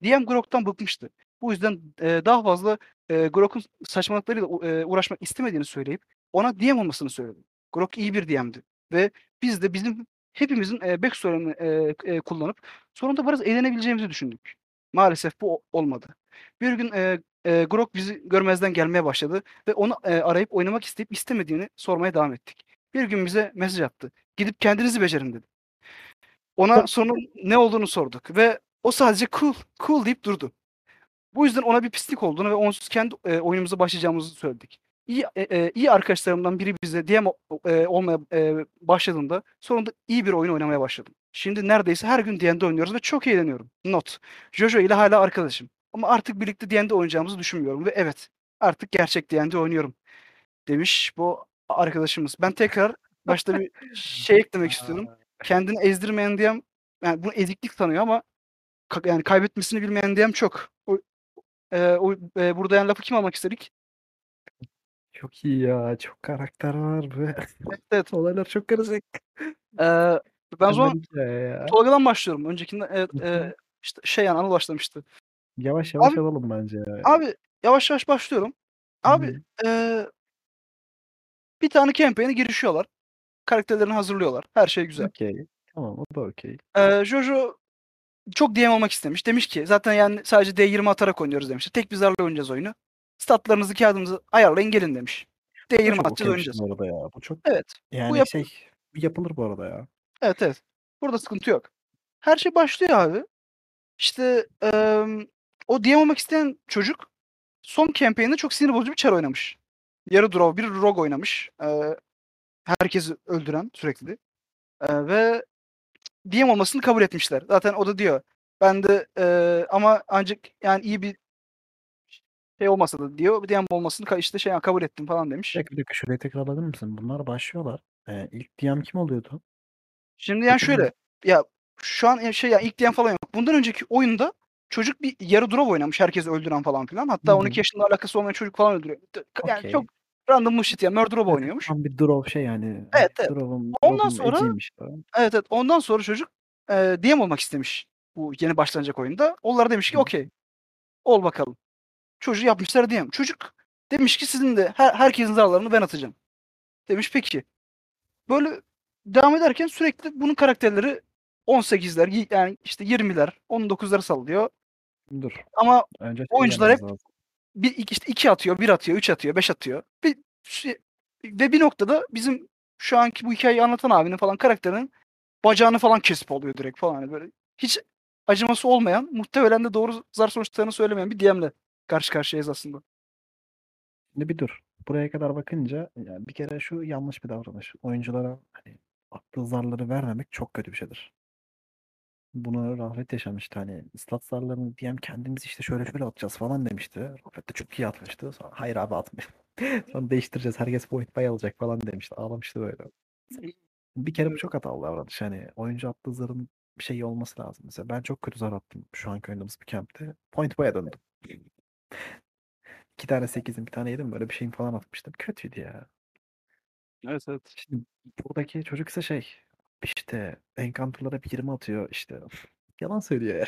DM Grok'tan bıkmıştı. Bu yüzden e, daha fazla e, Grok'un saçmalıklarıyla e, uğraşmak istemediğini söyleyip ona DM olmasını söyledi. Grok iyi bir DM'di ve biz de bizim hepimizin e, backstory'ini e, e, kullanıp sonunda biraz eğlenebileceğimizi düşündük. Maalesef bu olmadı. Bir gün e, e, Grok bizi görmezden gelmeye başladı ve onu e, arayıp oynamak isteyip istemediğini sormaya devam ettik. Bir gün bize mesaj attı. Gidip kendinizi becerin dedi. Ona sorunun ne olduğunu sorduk ve o sadece cool, cool deyip durdu. Bu yüzden ona bir pislik olduğunu ve onsuz kendi e, oyunumuza başlayacağımızı söyledik. iyi e, e, iyi arkadaşlarımdan biri bize DM e, olmaya e, başladığında sonunda iyi bir oyun oynamaya başladım. Şimdi neredeyse her gün D&D oynuyoruz ve çok eğleniyorum. Not. Jojo ile hala arkadaşım. Ama artık birlikte D&D oynayacağımızı düşünmüyorum ve evet artık gerçek D&D oynuyorum demiş bu arkadaşımız. Ben tekrar başta bir şey eklemek istiyorum. Kendini ezdirmeyen DM yani bunu eziklik sanıyor ama yani kaybetmesini bilmeyen DM çok. O, e, o, e, burada yani lafı kim almak istedik? Çok iyi ya. Çok karakter var ve Evet, evet. olaylar çok karışık. Ee, ben o zaman. Tolga'dan başlıyorum. Öncekinde evet, Hı e, hı. işte şey yani Anıl başlamıştı. Yavaş yavaş Abi- alalım bence ya. Abi yavaş yavaş başlıyorum. Abi Hı. e, bir tane campaign'e girişiyorlar. Karakterlerini hazırlıyorlar. Her şey güzel. Okey. Tamam o da okey. Ee, Jojo çok DM olmak istemiş. Demiş ki zaten yani sadece D20 atarak oynuyoruz demişti. Tek bir zarla oynayacağız oyunu. Statlarınızı kağıdınızı ayarlayın gelin demiş. Bu D20 çok atacağız oynayacağız. bu arada ya. Bu çok Evet. yani yap- şey yapılır bu arada ya. Evet evet. Burada sıkıntı yok. Her şey başlıyor abi. İşte eee, o DM olmak isteyen çocuk son campaign'de çok sinir bozucu bir çar oynamış. Yarı draw bir rogue oynamış. Eee herkesi öldüren sürekli. Eee, ve DM olmasını kabul etmişler. Zaten o da diyor. Ben de eee, ama ancak yani iyi bir şey olmasa da diyor. DM olmasını işte şey kabul ettim falan demiş. Bir dakika, şurayı tekrar alabilir misin? Bunlar başlıyorlar. Ee, ilk DM kim oluyordu? Şimdi yani şöyle ya şu an ya şey ya ilk diyen falan yok. Bundan önceki oyunda çocuk bir yarı drop oynamış. Herkesi öldüren falan filan. Hatta Hı hı. 12 yaşında alakası olmayan çocuk falan öldürüyor. Yani Okey. çok random bullshit ya. Murder Evet, oynuyormuş. Tam bir draw şey yani. Evet, evet. Draw'un, Ondan sonra-. Evet evet. Ondan sonra çocuk e, DM olmak istemiş. Bu yeni başlanacak oyunda. Onlar demiş ki okey. Ol bakalım. Çocuğu yapmışlar DM. Çocuk demiş ki sizin de her, herkesin zarlarını ben atacağım. Demiş peki. Böyle devam ederken sürekli bunun karakterleri 18'ler y- yani işte 20'ler 19'ları sallıyor. Dur. Ama Önce şey Oyuncular hep- lazım. Bir işte iki atıyor, bir atıyor, üç atıyor, beş atıyor. Bir, ve bir noktada bizim şu anki bu hikayeyi anlatan abinin falan karakterinin bacağını falan kesip oluyor direkt falan hani böyle hiç acıması olmayan, muhtemelen de doğru zar sonuçlarını söylemeyen bir DM'le karşı karşıyayız aslında. Şimdi bir dur. Buraya kadar bakınca yani bir kere şu yanlış bir davranış. Oyunculara hani attığı zarları vermemek çok kötü bir şeydir. Bunu Rafet yaşamıştı hani stat zarlarını diyelim kendimiz işte şöyle şöyle atacağız falan demişti. Rafet de çok iyi atmıştı. Sonra hayır abi atmayın. Sonra değiştireceğiz herkes point buy alacak falan demişti. Ağlamıştı böyle. Bir kere bu çok hatalı davranış. Hani oyuncu attığı zarın bir şey olması lazım. Mesela ben çok kötü zar attım şu anki oynadığımız bir camp'te. Point buy'a döndüm. İki tane sekizim bir tane yedim böyle bir şeyim falan atmıştım. Kötüydü ya. Evet evet. Şimdi buradaki çocuk ise şey işte Encanto'lara bir 20 atıyor işte. Yalan söylüyor ya.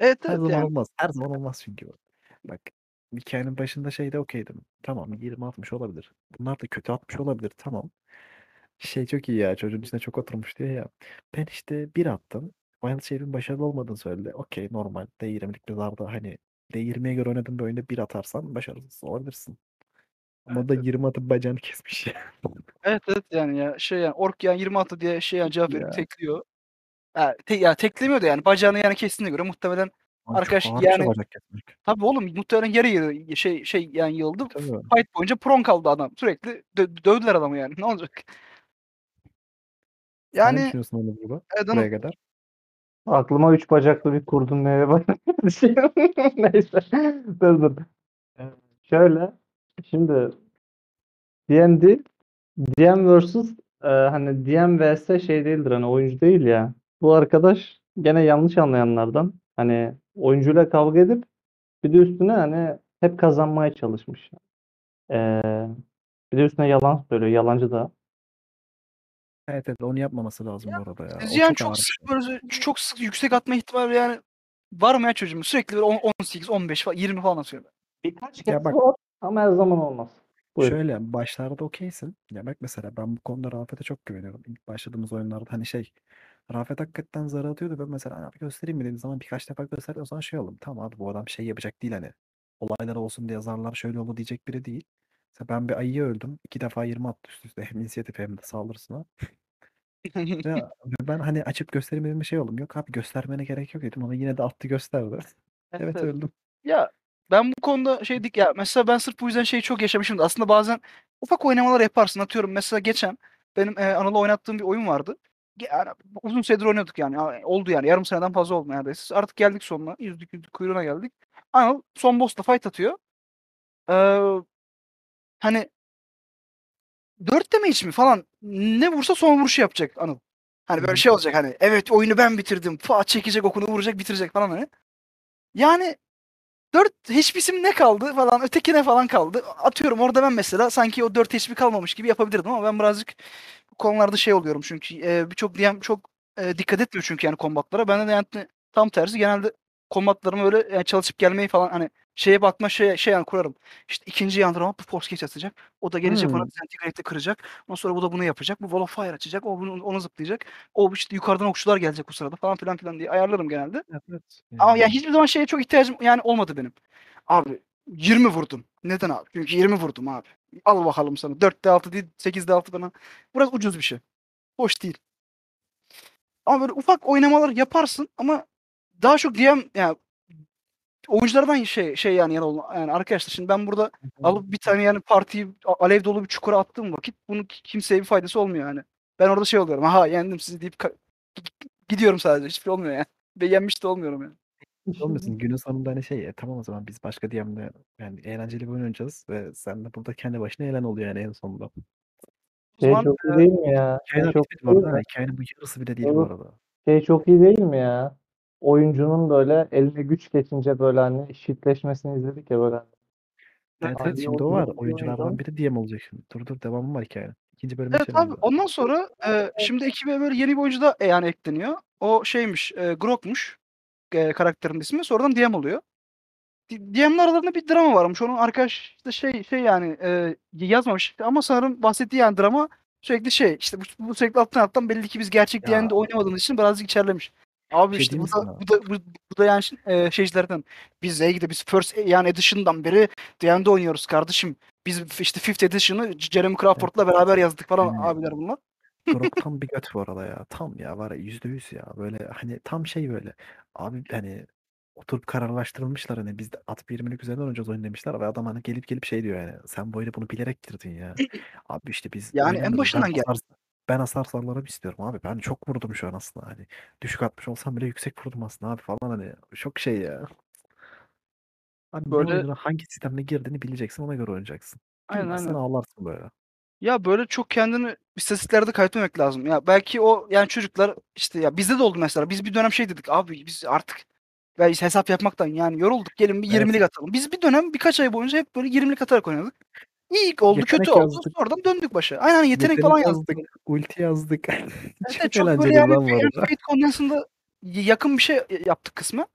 Evet Her evet zaman yani. olmaz. Her zaman olmaz çünkü bu. Bak hikayenin başında şeyde okeydim. Tamam 20 atmış olabilir. Bunlar da kötü atmış olabilir. Tamam. Şey çok iyi ya. Çocuğun içine çok oturmuş diyor ya. Ben işte bir attım. Wild Shape'in başarılı olmadığını söyledi. Okey normal. D20'lik bir zarda hani D20'ye göre oynadığın bir oyunda bir atarsan başarısız olabilirsin. Ama Evet, da evet. 20 atıp bacağını kesmiş ya. Evet evet yani ya şey yani ork yani 20 attı diye şey yani cevap verip Ya. tekliyor. Ha, te, ya teklemiyor da yani bacağını yani kestiğine göre muhtemelen çok Arkadaş, ağır bir şey yani- bacak kesmek. tabii oğlum muhtemelen yarı yarı şey şey yani yıldı. Tabii. Fight boyunca prone kaldı adam. Sürekli dö- dövdüler adamı yani. Ne olacak? Sen ne Yani düşünüyorsun onu burada? evet, Buraya kadar. Aklıma üç bacaklı bir kurdun neye bak. Neyse. Dur dur. Ee, Şöyle. Şimdi D&D DM vs e, hani DM vs şey değildir hani oyuncu değil ya. Bu arkadaş gene yanlış anlayanlardan. Hani oyuncuyla kavga edip bir de üstüne hani hep kazanmaya çalışmış. Ee, bir de üstüne yalan söylüyor. Yalancı da. Evet evet onu yapmaması lazım bu arada ya. siz O yani çok sık şey. böyle çok sık yüksek atma ihtimali yani var mı ya çocuğum? Sürekli böyle on- 18, 15 falan 20 falan atıyor. Birkaç Ya kez bak- var ama her zaman olmaz. Buyur. Şöyle başlarda okeysin. Ya bak mesela ben bu konuda Rafet'e çok güveniyorum. İlk başladığımız oyunlarda hani şey Rafet hakikaten zar atıyordu. Ben mesela abi göstereyim mi dediğim zaman birkaç defa gösterdi. O zaman şey oldum. Tamam abi bu adam şey yapacak değil hani. Olaylar olsun diye zarlar şöyle oldu diyecek biri değil. Mesela ben bir ayıya öldüm. iki defa 20 attı üst üste. Hem inisiyatif hem de saldırısına. Ve ben hani açıp göstereyim bir şey oldum. Yok abi göstermene gerek yok dedim ama yine de attı gösterdi. evet evet. öldüm. Ya ben bu konuda şey dik ya mesela ben sırf bu yüzden şeyi çok yaşamışım da aslında bazen ufak oynamalar yaparsın. Atıyorum mesela geçen benim e, Anıl'la oynattığım bir oyun vardı. Yani uzun süredir oynuyorduk yani. Ya, Oldu yani. Yarım seneden fazla oldu neredeyse. Artık geldik sonuna. Yüzdük yüzdük kuyruğuna geldik. Anıl son boss'la fight atıyor. Ee, hani 4 damage mi falan ne vursa son vuruşu yapacak Anıl. Hani böyle şey olacak hani evet oyunu ben bitirdim. Fa çekecek okunu vuracak bitirecek falan hani. Yani 4 HP'sim ne kaldı falan ötekine falan kaldı. Atıyorum orada ben mesela sanki o 4 HP kalmamış gibi yapabilirdim ama ben birazcık bu konularda şey oluyorum çünkü e, birçok DM çok e, dikkat etmiyor çünkü yani kombatlara. Ben de yani tam tersi genelde kombatlarımı öyle yani çalışıp gelmeyi falan hani şeye bakma şey, şey yani kurarım. İşte ikinci yandırma bu force catch atacak. O da gelecek bana Hmm. disintegrate'de kıracak. Ondan sonra bu da bunu yapacak. Bu wall of fire açacak. O bunu, onu zıplayacak. O işte yukarıdan okçular gelecek bu sırada falan filan filan diye ayarlarım genelde. Evet, evet. Ama Yani yani hiçbir zaman şeye çok ihtiyacım yani olmadı benim. Abi 20 vurdum. Neden abi? Çünkü 20 vurdum abi. Al bakalım sana. 4'te 6 değil 8'de 6 falan. Biraz ucuz bir şey. Hoş değil. Ama böyle ufak oynamalar yaparsın ama daha çok DM yani oyunculardan şey şey yani yani, yani arkadaşlar şimdi ben burada alıp bir tane yani partiyi alev dolu bir çukura attığım vakit bunun ki- kimseye bir faydası olmuyor yani. Ben orada şey oluyorum. Aha yendim sizi deyip gidiyorum sadece. Hiçbir şey olmuyor yani. Ve yenmiş de olmuyorum yani. olmasın günün sonunda hani şey e, tamam o zaman biz başka DM'de yani eğlenceli bir oyun oynayacağız ve sen de burada kendi başına eğlen oluyor yani en sonunda. Şey zaman çok iyi değil mi ya? Şey Hikayeler çok iyi bu değil mi? Hikayenin bu yarısı bile değil bu Evet. arada. Şey çok iyi değil mi ya? Oyuncunun böyle eline güç geçince böyle hani şitleşmesini izledik ya böyle. Evet Evet, şimdi o var. oyuncu- Oyunculardan biri DM olacak şimdi. Dur dur devamı var hikayenin. İkinci bölüme Evet geçelim abi de. ondan sonra e, şimdi ekibe böyle yeni bir oyuncu da e, yani ekleniyor. O şeymiş e, Grok'muş e, karakterin ismi. Sonradan DM oluyor. DM'ler aralarında bir drama varmış. Onun arkadaş işte şey şey yani e, yazmamış ama sanırım bahsettiği yani drama sürekli şey işte bu, bu sürekli alttan alttan belli ki biz gerçek. DM'de oynamadığımız için birazcık içerlemiş. Abi şey işte bu da, bu da, bu, bu da yani e, şeycilerden biz Zeyg'de biz First yani Edition'dan beri DM'de oynuyoruz kardeşim. Biz işte Fifth Edition'ı Jeremy Crawford'la beraber yazdık falan Yani- abiler bunlar. Grok tam bir göt bu arada ya. Tam ya var ya yüzde yüz ya. Böyle hani tam şey böyle. Abi hani oturup kararlaştırılmışlar hani biz de at 20'lik üzerinden oynayacağız oyun demişler ve adam hani gelip gelip şey diyor yani sen bu oyunu bunu bilerek girdin ya. Abi işte biz Yani en oynamıyoruz. başından ben gel. hasar, ben hasar sallarım istiyorum abi. Ben çok vurdum şu an aslında hani. Düşük atmış olsam bile yüksek vurdum aslında abi falan hani. Çok şey ya. Abi Böyle- oyununa hangi sistemle girdiğini bileceksin ona göre oynayacaksın. Aynen Bilmezsen aynen. ağlarsın böyle. Ya böyle çok kendini istatistiklerde kaybetmemek lazım. Ya belki o yani çocuklar işte ya bizde de oldu mesela. Biz bir dönem şey dedik abi biz artık ya işte hesap yapmaktan yani yorulduk gelin bir Evet. 20'lik atalım. Biz bir dönem birkaç ay boyunca hep böyle 20'lik atarak oynadık. İyi oldu Yetenek kötü oldu sonradan döndük başa. Aynen aynen, yetenek, falan yazdık. yazdık, ulti yazdık. Evet, Çok çok böyle yani. Fate Condensed'da yakın bir şey yaptık kısmı.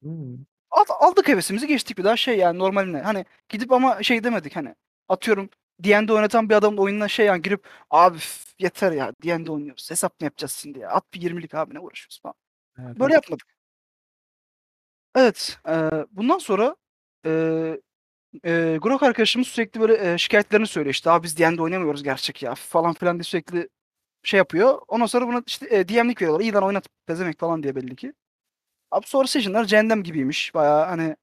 Hmm. Al- aldık hevesimizi geçtik bir daha şey yani normaline. Hani gidip ama şey demedik hani atıyorum D&D oynatan bir adamın oyununa şey yani girip abi yeter ya D&D oynuyoruz hesap mı yapacağız şimdi ya at bir 20'lik abi ne uğraşıyoruz falan. Evet, Böyle evet. yapmadık. Evet eee, bundan sonra eee eee Grok arkadaşımız sürekli böyle eee, şikayetlerini söylüyor işte abi biz D&D oynamıyoruz gerçek ya falan filan diye sürekli şey yapıyor. Ondan sonra buna işte eee, DM'lik veriyorlar. İyi lan oynat pezemek falan diye belli ki. Abi sonra session'lar cehennem gibiymiş. Bayağı hani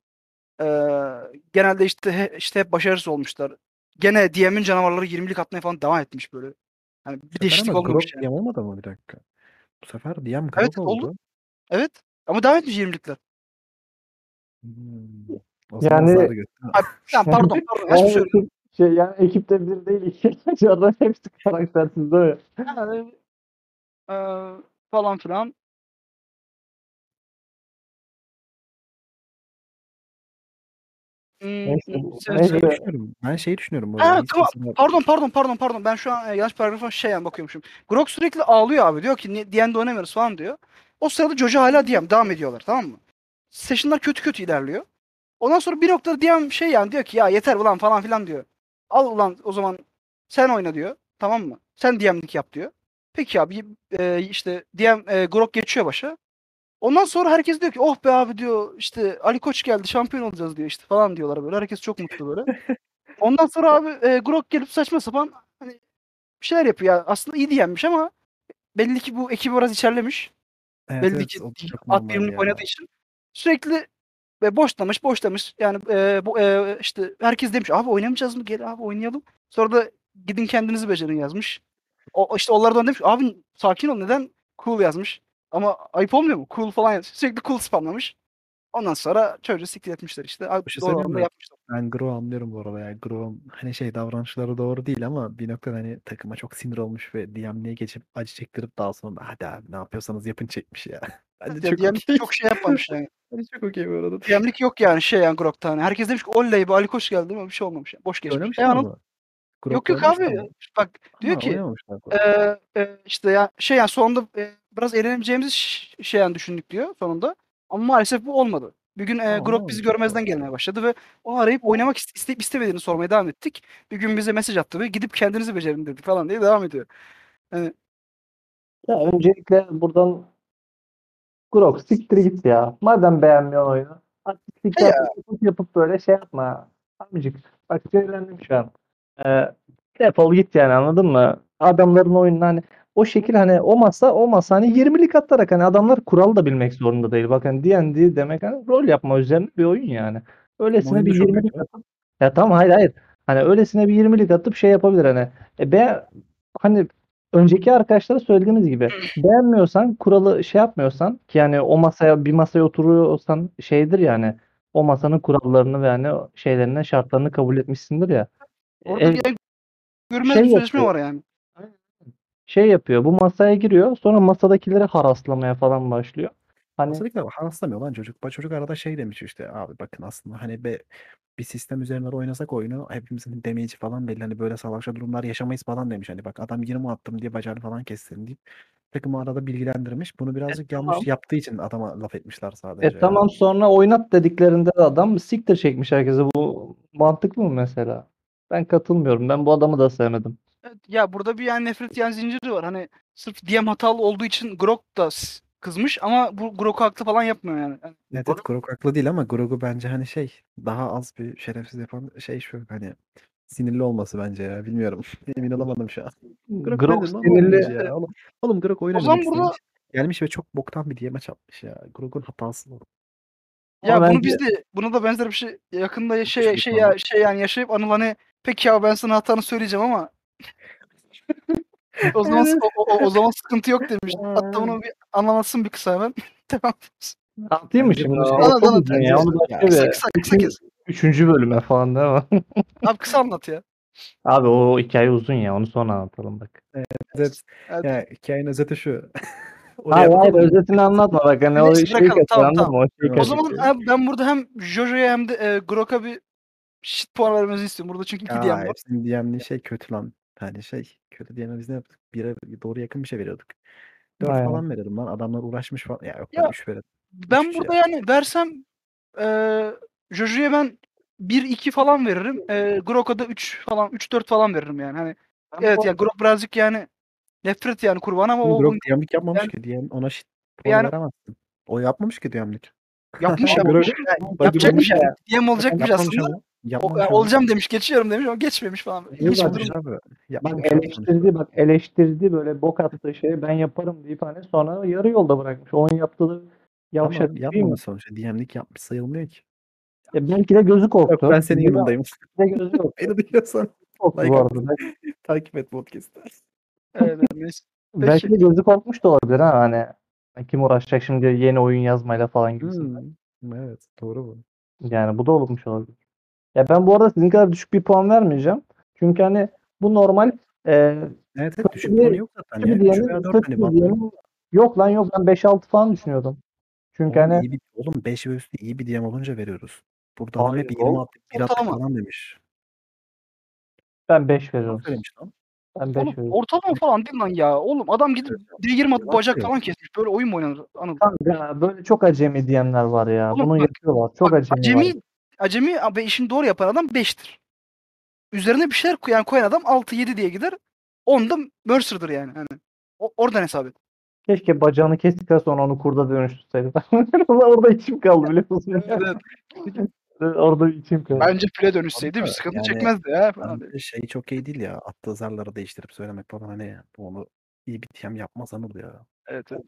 eee, genelde işte he- işte hep başarısız olmuşlar. Gene DM'in canavarları 20'lik atmaya falan devam etmiş böyle. Hani bir Bu sefer değişiklik olmamış yani. DM olmadı mı bir dakika? Bu sefer DM Evet Grok oldu. oldu. Evet. Ama devam etmiş 20'likler. Hmm. Yani- ya pardon pardon söylüyorum? ekip, şey yani ekipte bir değil iki oyunculardan hepsi karaktersiz değil mi? Yani, eee, falan filan. Hmm, Neyse, hmm, sen- neyse. Şey düşünüyorum. Ben şey düşünüyorum bu Ha, tamam. Pardon pardon pardon pardon. Ben şu an e, yanlış paragrafa şey yani bakıyormuşum. Grok sürekli ağlıyor abi. Diyor ki "Ni- D&D oynamıyoruz falan diyor. O sırada Jojo hala DM devam ediyorlar tamam mı? Session'lar kötü kötü ilerliyor. Ondan sonra bir noktada DM şey yani diyor ki ya yeter ulan falan filan diyor. Al ulan o zaman sen oyna diyor. Tamam mı? Sen DM'lik yap diyor. Peki abi e, işte DM e, Grok geçiyor başa. Ondan sonra herkes diyor ki oh be abi diyor işte Ali Koç geldi şampiyon olacağız diyor işte falan diyorlar böyle. Herkes çok mutlu böyle. Ondan sonra abi e, Grok gelip saçma sapan hani bir şeyler yapıyor. Yani aslında iyi diyenmiş ama belli ki bu ekibi biraz içerlemiş. Evet, belli evet, ki at birimlik oynadığı için sürekli Ve boşlamış boşlamış. Yani e, bu e, işte herkes demiş abi oynamayacağız mı? Gel abi oynayalım. Sonra da gidin kendinizi becerin yazmış. O işte onlardan demiş abi sakin ol neden cool yazmış. Ama ayıp olmuyor mu? Cool falan yaz. Sürekli cool spamlamış. Ondan sonra çocuğu siktir etmişler işte. Abi, Bir şey doğru yapmışlar. Ben Gro anlıyorum bu arada ya. Gro hani şey davranışları doğru değil ama bir noktada hani takıma çok sinir olmuş ve DM'liğe geçip acı çektirip daha sonra hadi abi ne yapıyorsanız yapın çekmiş ya. Bence Ya, çok DM'lik okey. çok şey yapmamış yani. Bence çok okey bu arada. DM'lik yok yani şey yani Grok'ta hani. Herkes demiş ki oley be Ali Koç geldi ama bir şey olmamış. Yani. Boş geçmiş. Oynamışlar E, Anıl- mı? Yok yok abi. mı? Bak diyor Ha, ki bu. Eee, eee, işte ya şey yani sonunda eee, biraz eğleneceğimizi ş- şey yani düşündük diyor sonunda. Ama maalesef bu olmadı. Bir gün Ha, Grok bizi görmezden gelmeye başladı ve onu arayıp oynamak iste- isteyip istemediğini sormaya devam ettik. Bir gün bize mesaj attı ve gidip kendinizi becerin dedi falan diye devam ediyor. Ya öncelikle buradan Grok siktir git ya. Madem beğenmiyorsun oyunu. Artistlik He ya. yapıp, yapıp böyle şey yapma. Amcık. Bak sinirlendim şu an. Ee, defol git yani anladın mı? Adamların oyununu hani o şekil hani o masa o masa hani 20'lik atarak hani adamlar kural da bilmek zorunda değil. Bak hani D&D demek hani rol yapma üzerine bir oyun yani. Öylesine Oyun bir çok 20'lik kötü. atıp ya tamam hayır hayır. Hani öylesine bir 20'lik atıp şey yapabilir hani. E be hani önceki arkadaşlara söylediğimiz gibi beğenmiyorsan kuralı şey yapmıyorsan ki yani o masaya bir masaya oturuyorsan şeydir yani o masanın kurallarını ve yani şeylerini şartlarını kabul etmişsindir ya. Orada E, bir görünmez şey bir sözleşme yapıyor. var yani. şey yapıyor. Bu masaya giriyor. Sonra masadakileri haraslamaya falan başlıyor. Hani Kesinlikle haraslamıyor lan çocuk. Bak Çocuk arada şey demiş işte abi bakın aslında hani be, bir sistem üzerinden oynasak oyunu hepimizin damage'i falan belli. Hani böyle savaşta durumlar yaşamayız falan demiş. Hani bak adam 20 attım diye bacağını falan kestin deyip takımı arada bilgilendirmiş. Bunu birazcık yanlış tamam. yaptığı için adama laf etmişler sadece. e tamam sonra oynat dediklerinde de adam siktir çekmiş herkese. Bu mantıklı mı mesela? Ben katılmıyorum. Ben bu adamı da sevmedim. Evet, ya burada bir yani nefret yani zinciri var. Hani sırf DM hatalı olduğu için Grok da s- kızmış ama bu Grok'u haklı falan yapmıyor yani. Yani Evet, evet Grog haklı değil ama Grog'u bence hani şey daha az bir şerefsiz yapan şey şu hani sinirli olması bence ya bilmiyorum. Emin olamadım şu an. Grok, Grok nedir lan sinirli. oğlum ya? Oğlum, oğlum Grok oynamak zaman burada- istemiş. Gelmiş ve çok boktan bir DM'e çarpmış ya. Grog'un hatası bu. Ya Ama bunu bence- biz de buna da benzer bir şey yakında şey şey şey falan. ya şey yani yaşayıp Anıl hani peki ya ben sana hatanı söyleyeceğim ama o zaman o, o, o zaman sıkıntı yok demiş. Hatta bunu bir anlatsın bir kısa hemen. tamam. Anlatayım mı şimdi? şey- Anlat, anlat, ya. Onu başka Kısa bir kısa kısa kes. üçüncü bölüme falan değil mi? Abi kısa anlat ya. Abi o hikaye uzun ya. Onu sonra anlatalım bak. Evet. Evet. Ya hikayenin özeti şu. Hayır hayır özetini anlatma bak hani o şey bırakalım. kaçıyor Tamam, anladın tamam. O şey O zaman abi ben burada hem Jojo'ya hem de e, Grok'a bir shit puan vermenizi istiyorum. Burada çünkü iki DM var. DM'li şey kötü lan. Hani şey kötü DM'e biz ne yaptık? Bire doğru yakın bir şey veriyorduk. 4 Aynen. falan verirdim lan. Adamlar uğraşmış falan. Ya yok Ya, lan 3 verirdim. Ben Hiçbir şey burada yani versem e, Jojo'ya ben 1-2 falan veririm. E, Grok'a da 3 falan 3-4 falan veririm yani. Hani evet ya Grok birazcık yani nefret yani kurban ama o Grok DM'lik yapmamış yani- ki. DM ona shit puan Yani- veremezsin. O yapmış ki DM'lik. yapmış Grok- yapmış. Grok- Yani yapacakmış Grok- yani. DM olacakmış Yapmamış aslında. ama. O, Yapmamış ama. olacağım demiş geçiyorum demiş ama geçmemiş falan. Yapmamış abi. Bak eleştirdi bak eleştirdi böyle bok attığı şeyi ben yaparım deyip hani sonra yarı yolda bırakmış. Onun yaptığı yavşak değil mi? sonuçta. DM'lik yapmış sayılmıyor ki. Ya belki de gözü korktu. Yok ben senin Belki yanındayım. de gözü yok. Beni duyuyorsan korktu like bu arada. takip et podcast'ı. Evet. Belki de gözü korkmuş da olabilir ha hani. Kim uğraşacak şimdi yeni oyun yazmayla falan gibisinden. Hmm. Evet doğru bu. Yani bu da olmuş olabilir. Ya ben bu arada sizin kadar düşük bir puan vermeyeceğim. Çünkü hani bu normal e, Evet evet düşük bir- puanı yok zaten kötü ya. bir 3 diyenin, veya 4 kötü hani bir diyenin yok lan yok ben 5-6 falan düşünüyordum. Çünkü Oğlum, hani bir, oğlum 5 ve üstü iyi bir DM olunca veriyoruz. Burada Hayır hep oğlum, 20 attı, 1 attık ortalama. falan demiş. ben 5 veriyorum. Söylemiş lan? Ben 5 Oğlum veriyorum. ortalama falan değil lan ya. Oğlum adam gidip D20 atıp bacak falan kesmiş. Böyle oyun mu oynanır? Anıl. Kanka böyle çok acemi diyenler var ya. Oğlum Bunu bak- yapıyorlar. Çok Bak, acemi, acemi, var. Acemi abi işini doğru yapan adam 5'tir. Üzerine bir şeyler koyan, koyan adam 6-7 diye gider. 10 da Mercer'dır yani. Hani. O, oradan hesap et. Keşke bacağını kestikten sonra onu kurda dönüştürseydi. Orada içim kaldı biliyor musun? Evet. Orada içim kaldı. Bence file dönüşseydi bir sıkıntı yani çekmezdi ya. Falan. Şey çok iyi değil ya. Attığı zarları değiştirip söylemek falan hani onu iyi bir DM yapmaz Anıl ya. Evet, evet.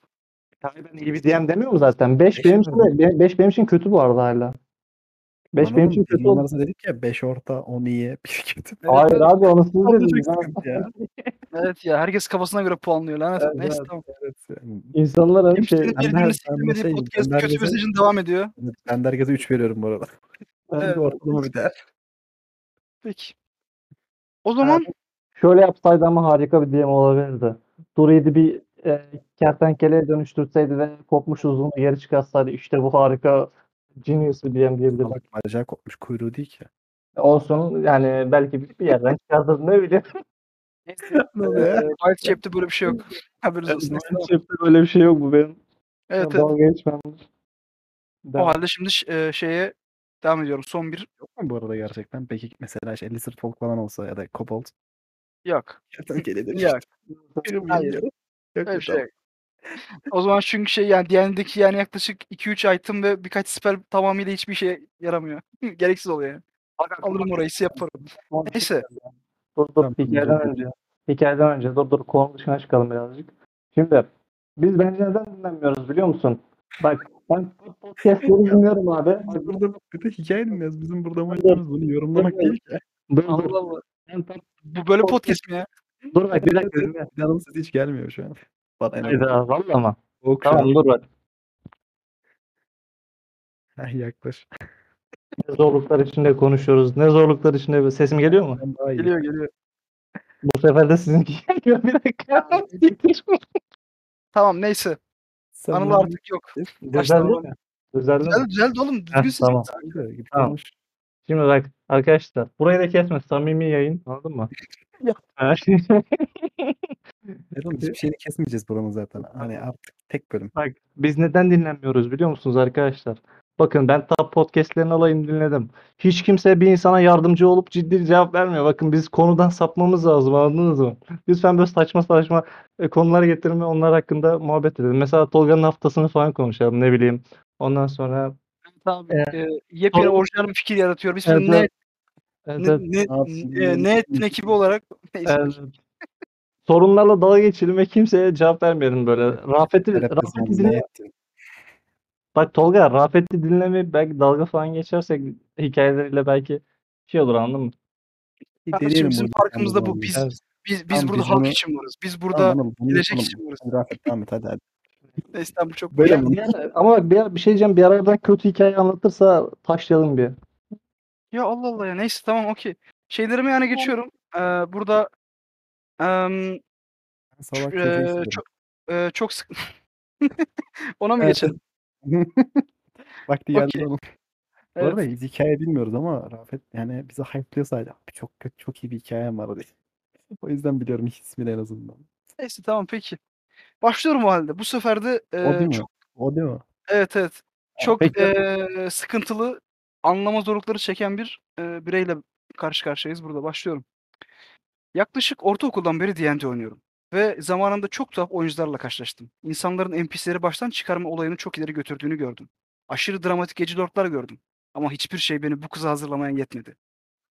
Tabii ben iyi bir DM demiyorum zaten. 5 Beş benim için de 5 benim için kötü bu arada hala. 5 Lan benim için kötü oldu. dedik ya 5 orta 10 iyi bir kötü. Hayır evet. abi onu siz dediniz. Ben- ya. Evet ya herkes kafasına göre puanlıyor lanet. Evet, Neyse evet. tamam. Evet. yani İnsanlar hani şey ben ben siklemediği şey- podcast ben kötü mesajın devam ediyor. Ben de herkese 3 veriyorum bu arada. Evet. Bir ortalama bir değer. Peki. O zaman şöyle yapsaydı ama harika bir DM olabilirdi. Duri'yi bir e, kertenkeleye dönüştürseydi ve kopmuş uzun geri çıkarsaydı işte bu harika genius bir DM diyebilirim. Bak bacağı kopmuş kuyruğu değil ki. Olsun yani belki bir bir yerden çıkartır ne bileyim. Ne oluyor White Chap'te böyle bir şey yok. Haberiniz olsun. Tamam. Çift'te böyle bir şey yok bu benim. Evet evet. Dalga geçmem. O halde şimdi e, şeye devam ediyorum. Son bir Yok mu bu arada gerçekten? Peki mesela işte Elixir Folk falan olsa ya da Cobalt. yok. Kertenkeledir. Yok. Bilmiyorum. Hayır. Yok Öyle mu? bir şey yok. O zaman çünkü şey yani diğerindeki yani yaklaşık 2-3 item ve birkaç spell tamamıyla hiçbir şey yaramıyor. Gereksiz oluyor yani. Alırım orayı yaparım. Neyse. Dur dur hikayeden önce. Hikayeden önce dur dur konu dışına çıkalım birazcık. Şimdi biz bence neden dinlenmiyoruz biliyor musun? Bak ben podcastleri dinliyorum abi. Biz burada bir de hikaye dinliyoruz. Bizim burada amacımız bunu yorumlamak değil ki. Dur dur. Allah Allah. Ben tam- Bu böyle podcast mi ya? Dur bak bir dakika. Canım sesi hiç gelmiyor şu an. Bana en Hayda valla mı? Tamam dur bak. Heh, yaklaş. Ne zorluklar içinde konuşuyoruz. Ne zorluklar içinde. Sesim geliyor mu? Ben daha iyi. Geliyor geliyor. Bu sefer de sizinki geliyor. Bir dakika. Tamam neyse. Sen Anıl bana- artık yok. Düzeldi mi? Düzeldi mi? Güzel, güzeldi oğlum. Düzgün Heh, ses. tamam. Git Tamam. konuş. Şimdi bak arkadaşlar burayı da kesme samimi yayın anladın mı? Yok. Evet oğlum, hiçbir şeyini kesmeyeceğiz buranın zaten. Hani artık tek bölüm. bak biz neden dinlenmiyoruz biliyor musunuz arkadaşlar? Bakın ben ta podcastlerin alayını dinledim. Hiç kimse bir insana yardımcı olup ciddi cevap vermiyor. Bakın biz konudan sapmamız lazım anladınız mı? Lütfen böyle saçma saçma e, konulara getirin ve onlar hakkında muhabbet edelim. Mesela Tolga'nın haftasını falan konuşalım ne bileyim. Ondan sonra Tamam. Evet. E, yepyeni orijinal bir fikir yaratıyor. Biz Evet, ne, evet. Ne, evet. ne, Abi, e, ne ettin ekibi olarak. Evet. Sorunlarla dalga geçelim ve kimseye cevap vermeyelim böyle. Rafet'i, Rafet'i sen dinle. Bak Tolga, Rafet'i dinlemeyip belki dalga falan geçersek hikayeleriyle belki şey olur anladın mı? Bir Kardeşim bizim burada farkımız da bu. Biz biz biz Tamam, burada biz halk bunu- için varız. Biz burada gelecek için varız. Rafet devam et hadi hadi. Neyse bu çok Böyle mi? bir ara- ama bak bir, bir şey diyeceğim. Bir aradan kötü hikaye anlatırsa taşlayalım bir. Ya Allah Allah ya neyse tamam okey. Şeylerime yani geçiyorum. Ee, burada em, Ben Salak çocuğu istiyorum. çok eee, çok sık Ona mı Evet, geçelim? Vakti geldi Okey. oğlum. Bu Evet. arada biz hikaye bilmiyoruz ama Rafet yani bizi hype'lıyor sadece. Abi çok kötü, çok iyi bir hikayem var diye. O yüzden biliyorum ismini en azından. Neyse tamam peki. Başlıyorum o halde. Bu sefer de O eee, değil mi? çok O değil mi? evet evet. Çok peki. eee, sıkıntılı anlama zorlukları çeken bir eee, bireyle karşı karşıyayız. Burada başlıyorum. Yaklaşık ortaokuldan beri D&D oynuyorum. Ve zamanında çok tuhaf oyuncularla karşılaştım. İnsanların NPC'leri baştan çıkarma olayını çok ileri götürdüğünü gördüm. Aşırı dramatik gece lordlar gördüm. Ama hiçbir şey beni bu kıza hazırlamaya yetmedi.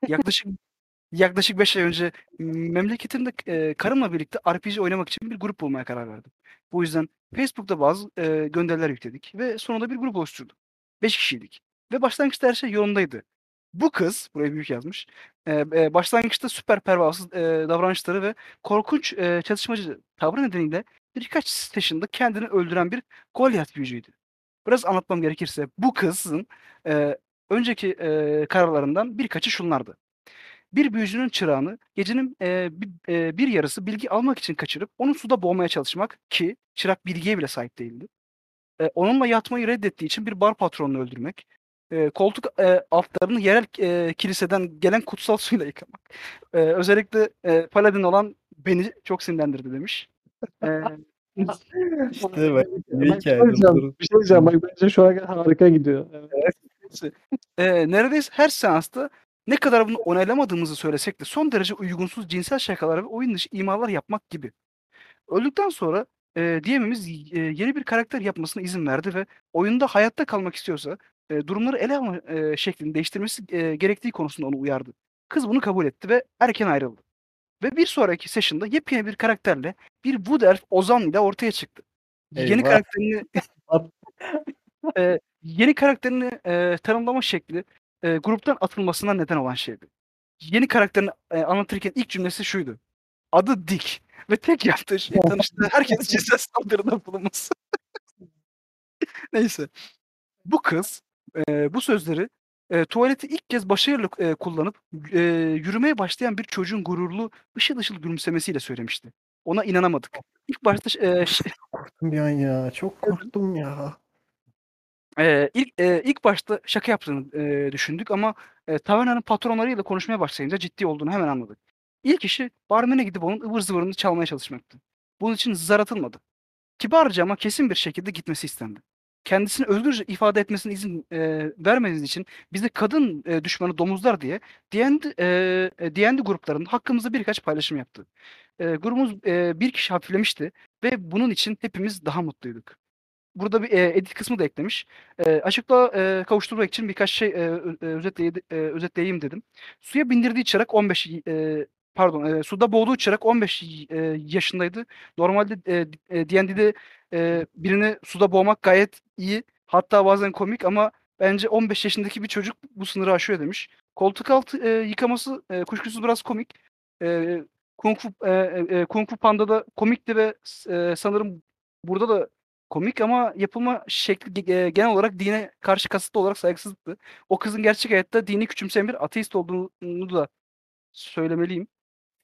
Yaklaşık yaklaşık 5 ay önce memleketimde e, karımla birlikte RPG oynamak için bir grup bulmaya karar verdim. Bu yüzden Facebook'ta bazı e, gönderiler yükledik ve sonunda bir grup oluşturduk. 5 kişiydik. Ve başlangıçta her şey yolundaydı. Bu kız, buraya büyük yazmış, e, başlangıçta süper pervasız e, davranışları ve korkunç e, çatışmacı tavrı nedeniyle birkaç session'da kendini öldüren bir Goliath büyücüydü. Biraz anlatmam gerekirse bu kızın e, önceki e, kararlarından birkaçı şunlardı. Bir büyücünün çırağını gecenin e, bir, e, bir yarısı bilgi almak için kaçırıp onu suda boğmaya çalışmak ki çırak bilgiye bile sahip değildi. E, onunla yatmayı reddettiği için bir bar patronunu öldürmek. E, koltuk e, altlarını yerel e, kiliseden gelen kutsal suyla yıkamak. E, özellikle e, paladin olan beni çok sinirlendirdi demiş. E, İşte bak bir şey hikaye. bir şey diyeceğim. Bak bence şu an harika gidiyor. Evet. e, neredeyse her seansta ne kadar bunu onaylamadığımızı söylesek de son derece uygunsuz cinsel şakalar ve oyun dışı imalar yapmak gibi. Öldükten sonra e, DM'imiz e, yeni bir karakter yapmasına izin verdi ve oyunda hayatta kalmak istiyorsa e, durumları ele alma e, şeklini değiştirmesi e, gerektiği konusunda onu uyardı. Kız bunu kabul etti ve erken ayrıldı. Ve bir sonraki session'da yepyeni bir karakterle bir Wood Elf Ozan ile ortaya çıktı. Yeni Eyvah. karakterini e, yeni karakterini e, tanımlama şekli eee, gruptan atılmasına neden olan şeydi. Yeni karakterini, eee, anlatırken ilk cümlesi şuydu: Adı Dick ve tek yaptığı şey tanıştığı herkese cinsel saldırıda bulunması. Neyse. Bu kız, eee, bu sözleri, eee, tuvaleti ilk kez başarıyla, eee, kullanıp, eee, yürümeye başlayan bir çocuğun gururlu, ışıl ışıl gülümsemesiyle söylemişti. Ona inanamadık. İlk başta ş Korktum bir an ya. Çok korktum ya. Eee, ilk, eee, ilk başta şaka yaptığını, eee, düşündük ama, eee, tavernanın patronlarıyla konuşmaya başlayınca ciddi olduğunu hemen anladık. İlk işi barmene gidip onun ıvır zıvırını çalmaya çalışmaktı. Bunun için zar atılmadı. Kibarca ama kesin bir şekilde gitmesi istendi. Kendisini özgürce ifade etmesine izin, eee, vermediğiniz için bizi kadın, eee, düşmanı domuzlar diye D&D, eee, D&D gruplarında hakkımızda birkaç paylaşım yaptı. Eee, grubumuz, eee, bir kişi hafiflemişti ve bunun için hepimiz daha mutluyduk. Burada bir, eee, edit kısmı da eklemiş. Eee, açıklığa, eee, kavuşturmak için birkaç şey, eee, ö eee, özetleyedi eee, özetleyeyim dedim. Suya bindirdiği çırak 15 y eee, pardon, eee, suda boğduğu çırak 15 y eee, yaşındaydı. Normalde, eee, D&D'de, eee, birini suda boğmak gayet iyi, hatta bazen komik ama bence 15 yaşındaki bir çocuk bu sınırı aşıyor demiş. Koltuk altı, eee, yıkaması, eee, kuşkusuz biraz komik. Eee, Kung Fu, eee, eee, Kung Fu Panda'da komikti ve eee, sanırım burada da komik ama yapılma şekli eee, genel olarak dine karşı kasıtlı olarak saygısızlıktı. O kızın gerçek hayatta dini küçümseyen bir ateist olduğunu da söylemeliyim.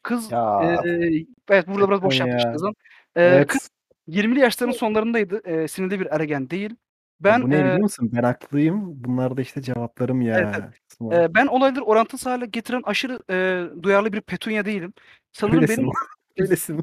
Kız, Ya. eee, evet, burada biraz boş yapmış ya. kızım. Eee, Evet. kız 20'li yaşlarının sonlarındaydı. Eee, sinirli bir ergen değil. Ya, Ben, bu ne eee biliyor musun? Ben haklıyım. Bunlar da işte cevaplarım Evet, evet. ya. kısmı var. Eee, ben olayları orantısız hâle getiren aşırı, eee, duyarlı bir petunia değilim. Sanırım Öylesin benim. Öylesin.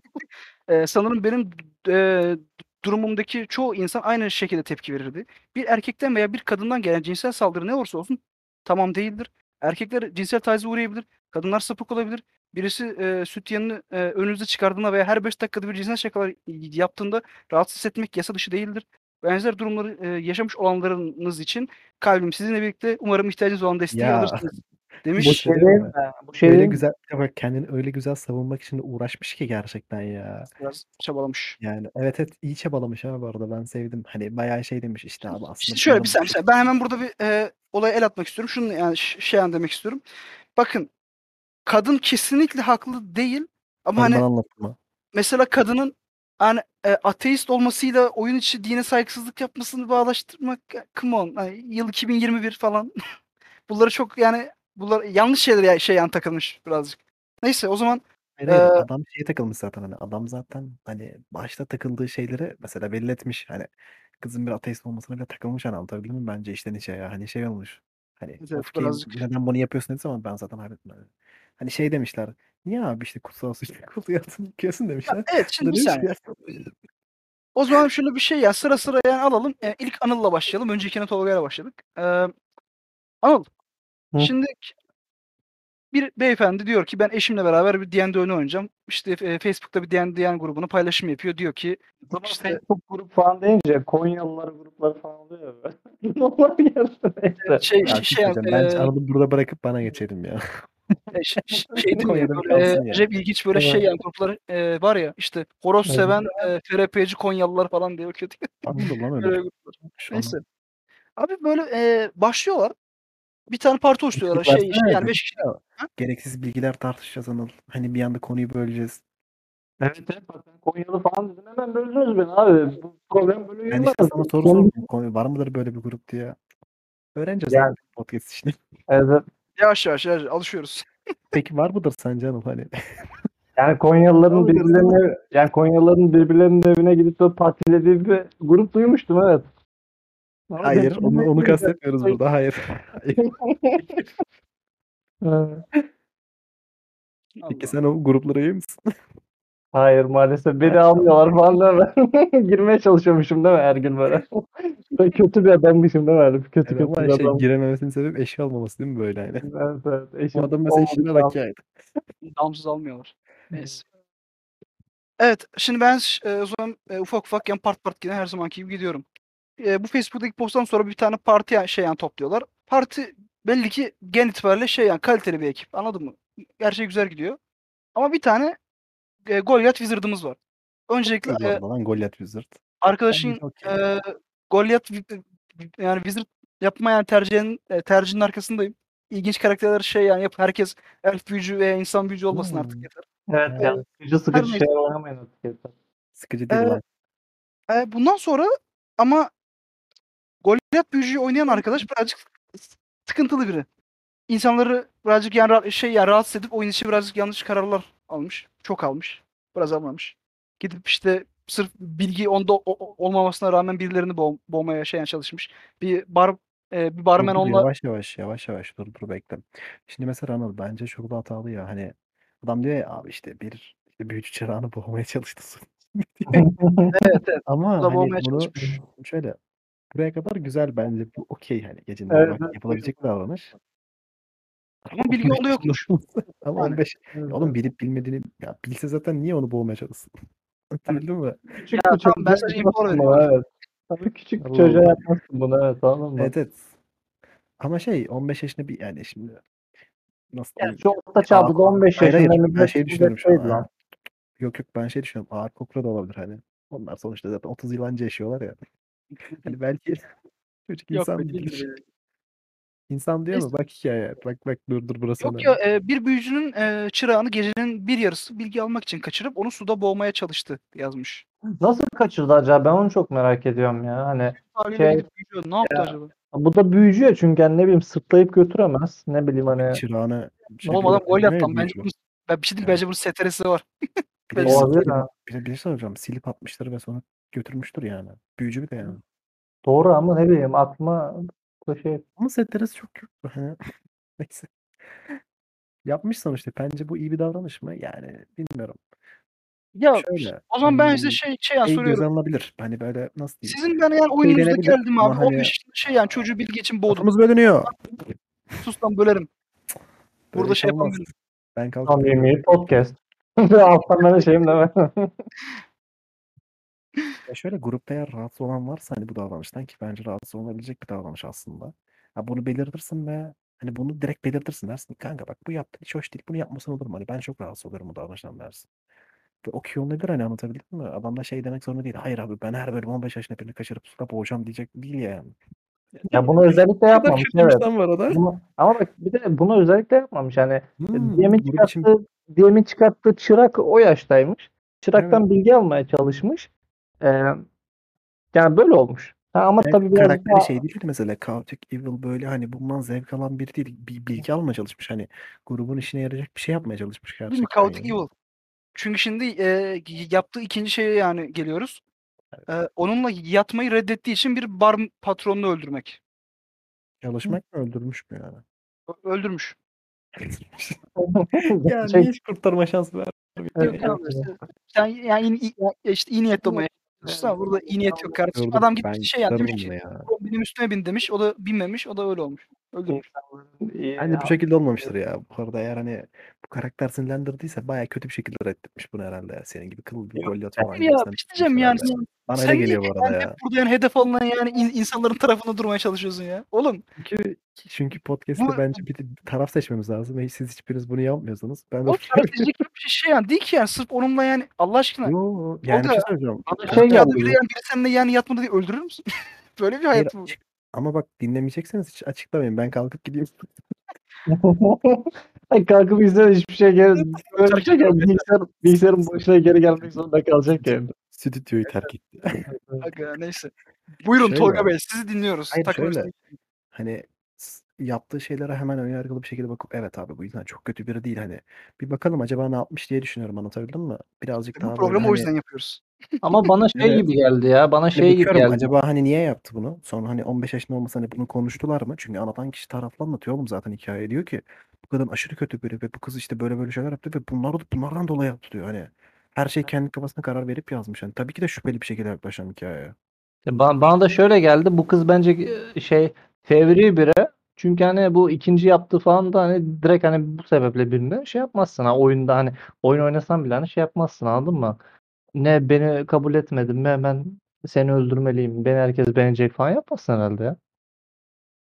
eee, sanırım benim eee, durumumdaki çoğu insan aynı şekilde tepki verirdi. Bir erkekten veya bir kadından gelen cinsel saldırı ne olursa olsun tamam değildir. Erkekler cinsel tacize uğrayabilir, kadınlar sapık olabilir. Birisi, eee, süt yanını, eee, önünüze çıkardığında veya her 5 dakikada bir cinsel şakalar yaptığında rahatsız etmek yasa dışı değildir. Benzer durumları, eee, yaşamış olanlarınız için kalbim sizinle birlikte. Umarım ihtiyacınız olan desteği Ya. alırsınız Bu demiş. şey değil mi? Bu şey Öyle güzel bak kendini öyle güzel savunmak için de uğraşmış ki gerçekten ya. Biraz çabalamış. Yani evet, evet iyi çabalamış ha bu arada ben sevdim. Hani bayağı şey demiş işte abi aslında İşte şöyle bir saniye. Ben hemen burada bir, eee, olaya el atmak istiyorum. Şunu yani şey an demek istiyorum. Bakın, kadın kesinlikle haklı değil ama Hadi hani anlatma. mesela kadının hani, eee, ateist olmasıyla oyun içi dine saygısızlık yapmasını bağdaştırmak ya come on. Hani yıl 2021 falan. Bunları çok yani bunlar yanlış şeyler ya şey yan takılmış birazcık. Neyse o zaman, Hayır, hayır. eee Adam şeye takılmış zaten hani adam zaten hani başta takıldığı şeyleri mesela belli etmiş. Hani kızın bir ateist olmasına bile takılmış hani anlatabildim mi? Bence içten içe ya. Hani şey olmuş. Hani Evet, evet, birazcık. neden bunu yapıyorsun dediği zaman ben zaten hallettim hani. Hani şey demişler. Niye abi işte kutsal su yıkıyorsun yıkıyorsun Ya, demişler. evet, O şimdi bir saniye. O zaman şöyle bir şey ya sıra sıra yani alalım. Eee, ilk Anıl'la başlayalım. Öncekine Tolga'yla başladık. Eee, Anıl, Hı. şimdi bir beyefendi diyor ki ben eşimle beraber bir D&D oyunu oynayacağım. İşte, eee, Facebook'ta bir D&D yani grubuna paylaşım yapıyor. Diyor ki Ama işte Facebook grup falan deyince Konyalılar grupları falan oluyor ya. Onlar gelsin. Evet, şey Ya şey şey şey. Bence eee Anıl'ı burada bırakıp bana geçelim ya. Eee, ş ş şey değil mi böyle, acayip ilginç böyle şey Evet. yani gruplar, eee, var ya işte horoz Evet. seven, eee, FRP'ci Konyalılar falan diye bakıyorduk. Vardır lan öyle. Neyse. Abi böyle, eee, başlıyorlar. Bir tane parti oluşturuyorlar. Şey şey yani 5 dedik kişi. Gereksiz bilgiler tartışacağız Anıl. Hani bir anda konuyu böleceğiz. Evet, evet bak ben Konyalı falan dedim hemen böldünüz beni abi. Bu program böyle yürümez. işte sana soru sordum. Var mıdır böyle bir grup diye. Öğreneceğiz Yani. podcast işte. Evet. Yavaş yavaş yavaş alışıyoruz. Peki var mıdır sence Anıl hani? Yani Konyalıların birbirlerine yani Konyalıların birbirlerinin evine gidip de partilediği bir grup duymuştum evet. Ama Hayır, onu onu kastetmiyoruz burada. Hayır. Hayır. Peki sen o gruplara üye misin? Hayır maalesef beni almıyorlar falan değil mi? Girmeye çalışıyormuşum değil mi her gün böyle? Ben kötü bir adammışım değil mi? Öyle Kötü Evet, kötü ama bir şey adam. girememesinin sebebi eşya olmaması değil mi böyle hani? Evet evet. Bu Eşim adam mesela eşine olmadı bak ya. Damsız almıyorlar. Neyse. Evet, şimdi ben ş eee, o zaman, eee, ufak ufak yani part part yine her zamanki gibi gidiyorum. Eee, bu Facebook'taki posttan sonra bir tane parti ya şey yani topluyorlar. Parti belli ki genel itibariyle şey yani kaliteli bir ekip. Anladın mı? Her şey güzel gidiyor. Ama bir tane, eee, Goliath Wizard'ımız var. Öncelikle, lan Goliath Wizard? arkadaşın, eee, Goliath yani Wizard yapma yani tercihin tercihinin arkasındayım. ilginç karakterler şey yani yap herkes elf büyücü veya insan büyücü olmasın Hmm. artık yeter. Evet ya. Sıkıcı sıkıcı şeyler oynamayın artık yeter. Sıkıcı değil Ee, lan. E, bundan sonra ama Goliath büyücüyü oynayan arkadaş birazcık sıkıntılı biri. İnsanları birazcık yani şey ya rahatsız edip oyun içi birazcık yanlış kararlar almış. Çok almış. Biraz almamış. Gidip işte sırf bilgi onda olmamasına rağmen birilerini boğ- boğmaya şey çalışmış. Bir bar e, bir barmen Dur, dur, onunla Yavaş yavaş yavaş yavaş dur dur bekle. Şimdi mesela Anıl bence şurada hatalı ya hani adam diyor ya abi işte bir işte büyücü çırağını boğmaya çalıştı. evet evet Ama da hani boğmaya bunu çalışmış. şöyle buraya kadar güzel bence bu okey hani gecenin Evet, evet, yapılabilecek bir davranış. Ama bilgi onda yokmuş. Ama Yani. 15 oğlum bilip bilmediğini ya bilse zaten niye onu boğmaya çalışsın? Anladın mı? Küçük Ya tamam, ben info bunu, veriyorum. Evet. Tabii küçük bir Allah çocuğa Allah. yapmazsın bunu evet anladın mı? Evet evet. Ama şey 15 yaşında bir yani şimdi nasıl Yani şu orta çağda da 15 Hayır hayır yaşında ben şey düşünüyorum şu an. lan. Yok yok ben şey düşünüyorum. Ağır kokra da olabilir hani. Onlar sonuçta zaten 30 yıl önce yaşıyorlar ya. Hani belki çocuk insan bilir. Yani. İnsan diyor mu? Neyse. Bak hikaye. Bak bak dur dur burası Yok önemli. ya e, bir büyücünün e, çırağını gecenin bir yarısı bilgi almak için kaçırıp onu suda boğmaya çalıştı yazmış. Nasıl kaçırdı acaba? Ben onu çok merak ediyorum ya. Hani Haliyle Şey- gidip büyücü ne yaptı acaba? bu da büyücü ya çünkü hani ne bileyim sırtlayıp götüremez. Ne bileyim hani Çırağını şey Oğlum adam gol diyor attı ya lan. Bence bunun, ben bir şey diyeyim Ya. bence bunun STR'si var. Bir de, Bence olabilir silip, ha. bir şey soracağım. Silip atmıştır ve sonra götürmüştür yani. Büyücü bir de yani. Doğru ama ne bileyim aklıma bu şey Ama setleresi çok yok. Hani Neyse. Yapmış sonuçta. Bence bu iyi bir davranış mı? Yani bilmiyorum. Ya Şöyle. o zaman ben hmm, size şey şey yani şey soruyorum. göze alınabilir. Hani böyle nasıl diyeyim? Sizin ben yani oyununuzda denebilir geldim ama abi. hani- 15 yaşında şey yani çocuğu bilgi için boğdum. Kafamız bölünüyor. Sus lan bölerim. Böyle Burada şey olmaz. yapamıyorum. Ben kalkıp samimi podcast. Alttan ben de şeyim deme. Ya şöyle grupta eğer rahatsız olan varsa hani bu davranıştan ki bence rahatsız olabilecek bir davranış aslında. Ha bunu belirtirsin ve hani bunu direkt belirtirsin dersin ki, kanka bak bu yaptığın hiç hoş değil bunu yapmasan olur mu? Hani ben çok rahatsız oluyorum bu davranıştan dersin. Ve okey olabilir hani anlatabildim mi? Adam da şey demek zorunda değil. Hayır abi ben her bölüm 15 yaşında birini kaçırıp suda boğacağım diyecek değil yani. ya bunu özellikle yapmamış kötü evet. insan var o da. Bunu, ama bak bir de bunu özellikle yapmamış. Hani Hmm, Diyemin grup için- çıkarttığı, çıkarttığı çırak o yaştaymış. Çıraktan bilgi almaya çalışmış. Ee, yani böyle olmuş. Ha, ama Evet, tabii biraz karakteri daha- şey değil mesela Chaotic Evil böyle hani bundan zevk alan biri değil. Bir bilgi almaya çalışmış. Hani grubun işine yarayacak bir şey yapmaya çalışmış Değil mi? gerçekten. Chaotic yani. Evil. Çünkü şimdi e, yaptığı ikinci şeye yani geliyoruz. E, onunla yatmayı reddettiği için bir bar patronunu öldürmek. Çalışmak mı öldürmüş mü yani? Ö- Öldürmüş. Şey- niye hiç kurtarma şansı ver? Evet, evet. Sen yani iyi, iyi- işte iyi niyetli olmaya ama burada iyi niyet yok kardeşim. Adam gitmiş şey yani demiş kurtarırım ki bunu ya. "Oğlum benim üstüme bin demiş. O da binmemiş. O da öyle olmuş. Öldürmüş. Bence bu şekilde olmamıştır ya. Bu arada eğer hani bu karakter sinirlendirdiyse baya kötü bir şekilde reddetmiş bunu herhalde ya. Senin gibi kıl bir gol falan. ya bir şey diyeceğim yani. herhalde. Bana öyle geliyor bu arada yani ya. burada yani hedef alınan yani in- insanların tarafında durmaya çalışıyorsun ya. Oğlum Çünkü, çünkü podcast'te Bu- bence bir taraf seçmemiz lazım. Ve siz hiçbiriniz bunu yapmıyorsunuz. Ben de o tartışacak bir şey, şey yani değil ki yani sırf onunla yani Allah aşkına. Yo, yani bir da- şey söyleyeceğim. Bana Şey geldi biri yani biri seninle yani yatmadı diye öldürür müsün? Böyle bir hayat mı? Ama bak dinlemeyecekseniz hiç açıklamayın. Ben kalkıp gideyim. Ay kalkıp izle hiçbir şey gel böyle bir şey gel bilgisayar, bilgisayarın başına geri gelmek zorunda kalacak yani. Stüdyoyu terk etti. Aga, neyse. Buyurun Şöyle. Tolga Bey sizi dinliyoruz. Hayır, Takım şöyle. üstüne- hani yaptığı şeylere hemen önyargılı bir şekilde bakıp evet abi bu insan çok kötü biri değil hani bir bakalım acaba ne yapmış diye düşünüyorum anlatabildim mi? Birazcık daha Bu böyle programı o hani, yüzden yapıyoruz. Ama bana şey Evet. gibi geldi ya. Bana hani şey gibi bakıyorum geldi. acaba hani niye yaptı bunu? Sonra hani 15 yaşında olmasa hani bunu konuştular mı? Çünkü anlatan kişi taraflı anlatıyor oğlum zaten hikaye diyor ki bu kadın aşırı kötü biri ve bu kız işte böyle böyle şeyler yaptı ve bunlar bunlardan dolayı yaptı diyor hani. Her şey kendi kafasına karar verip yazmış. Yani tabii ki de şüpheli bir şekilde yaklaşan hikayeye. Ba- Bana da şöyle geldi. Bu kız bence e, şey fevri biri. Çünkü hani bu ikinci yaptığı falan da hani direkt hani bu sebeple birine şey yapmazsın ha oyunda hani oyun oynasan bile hani şey yapmazsın anladın mı? Ne beni kabul etmedin mi hemen seni öldürmeliyim. Beni herkes beğenecek falan yapmazsın herhalde ya.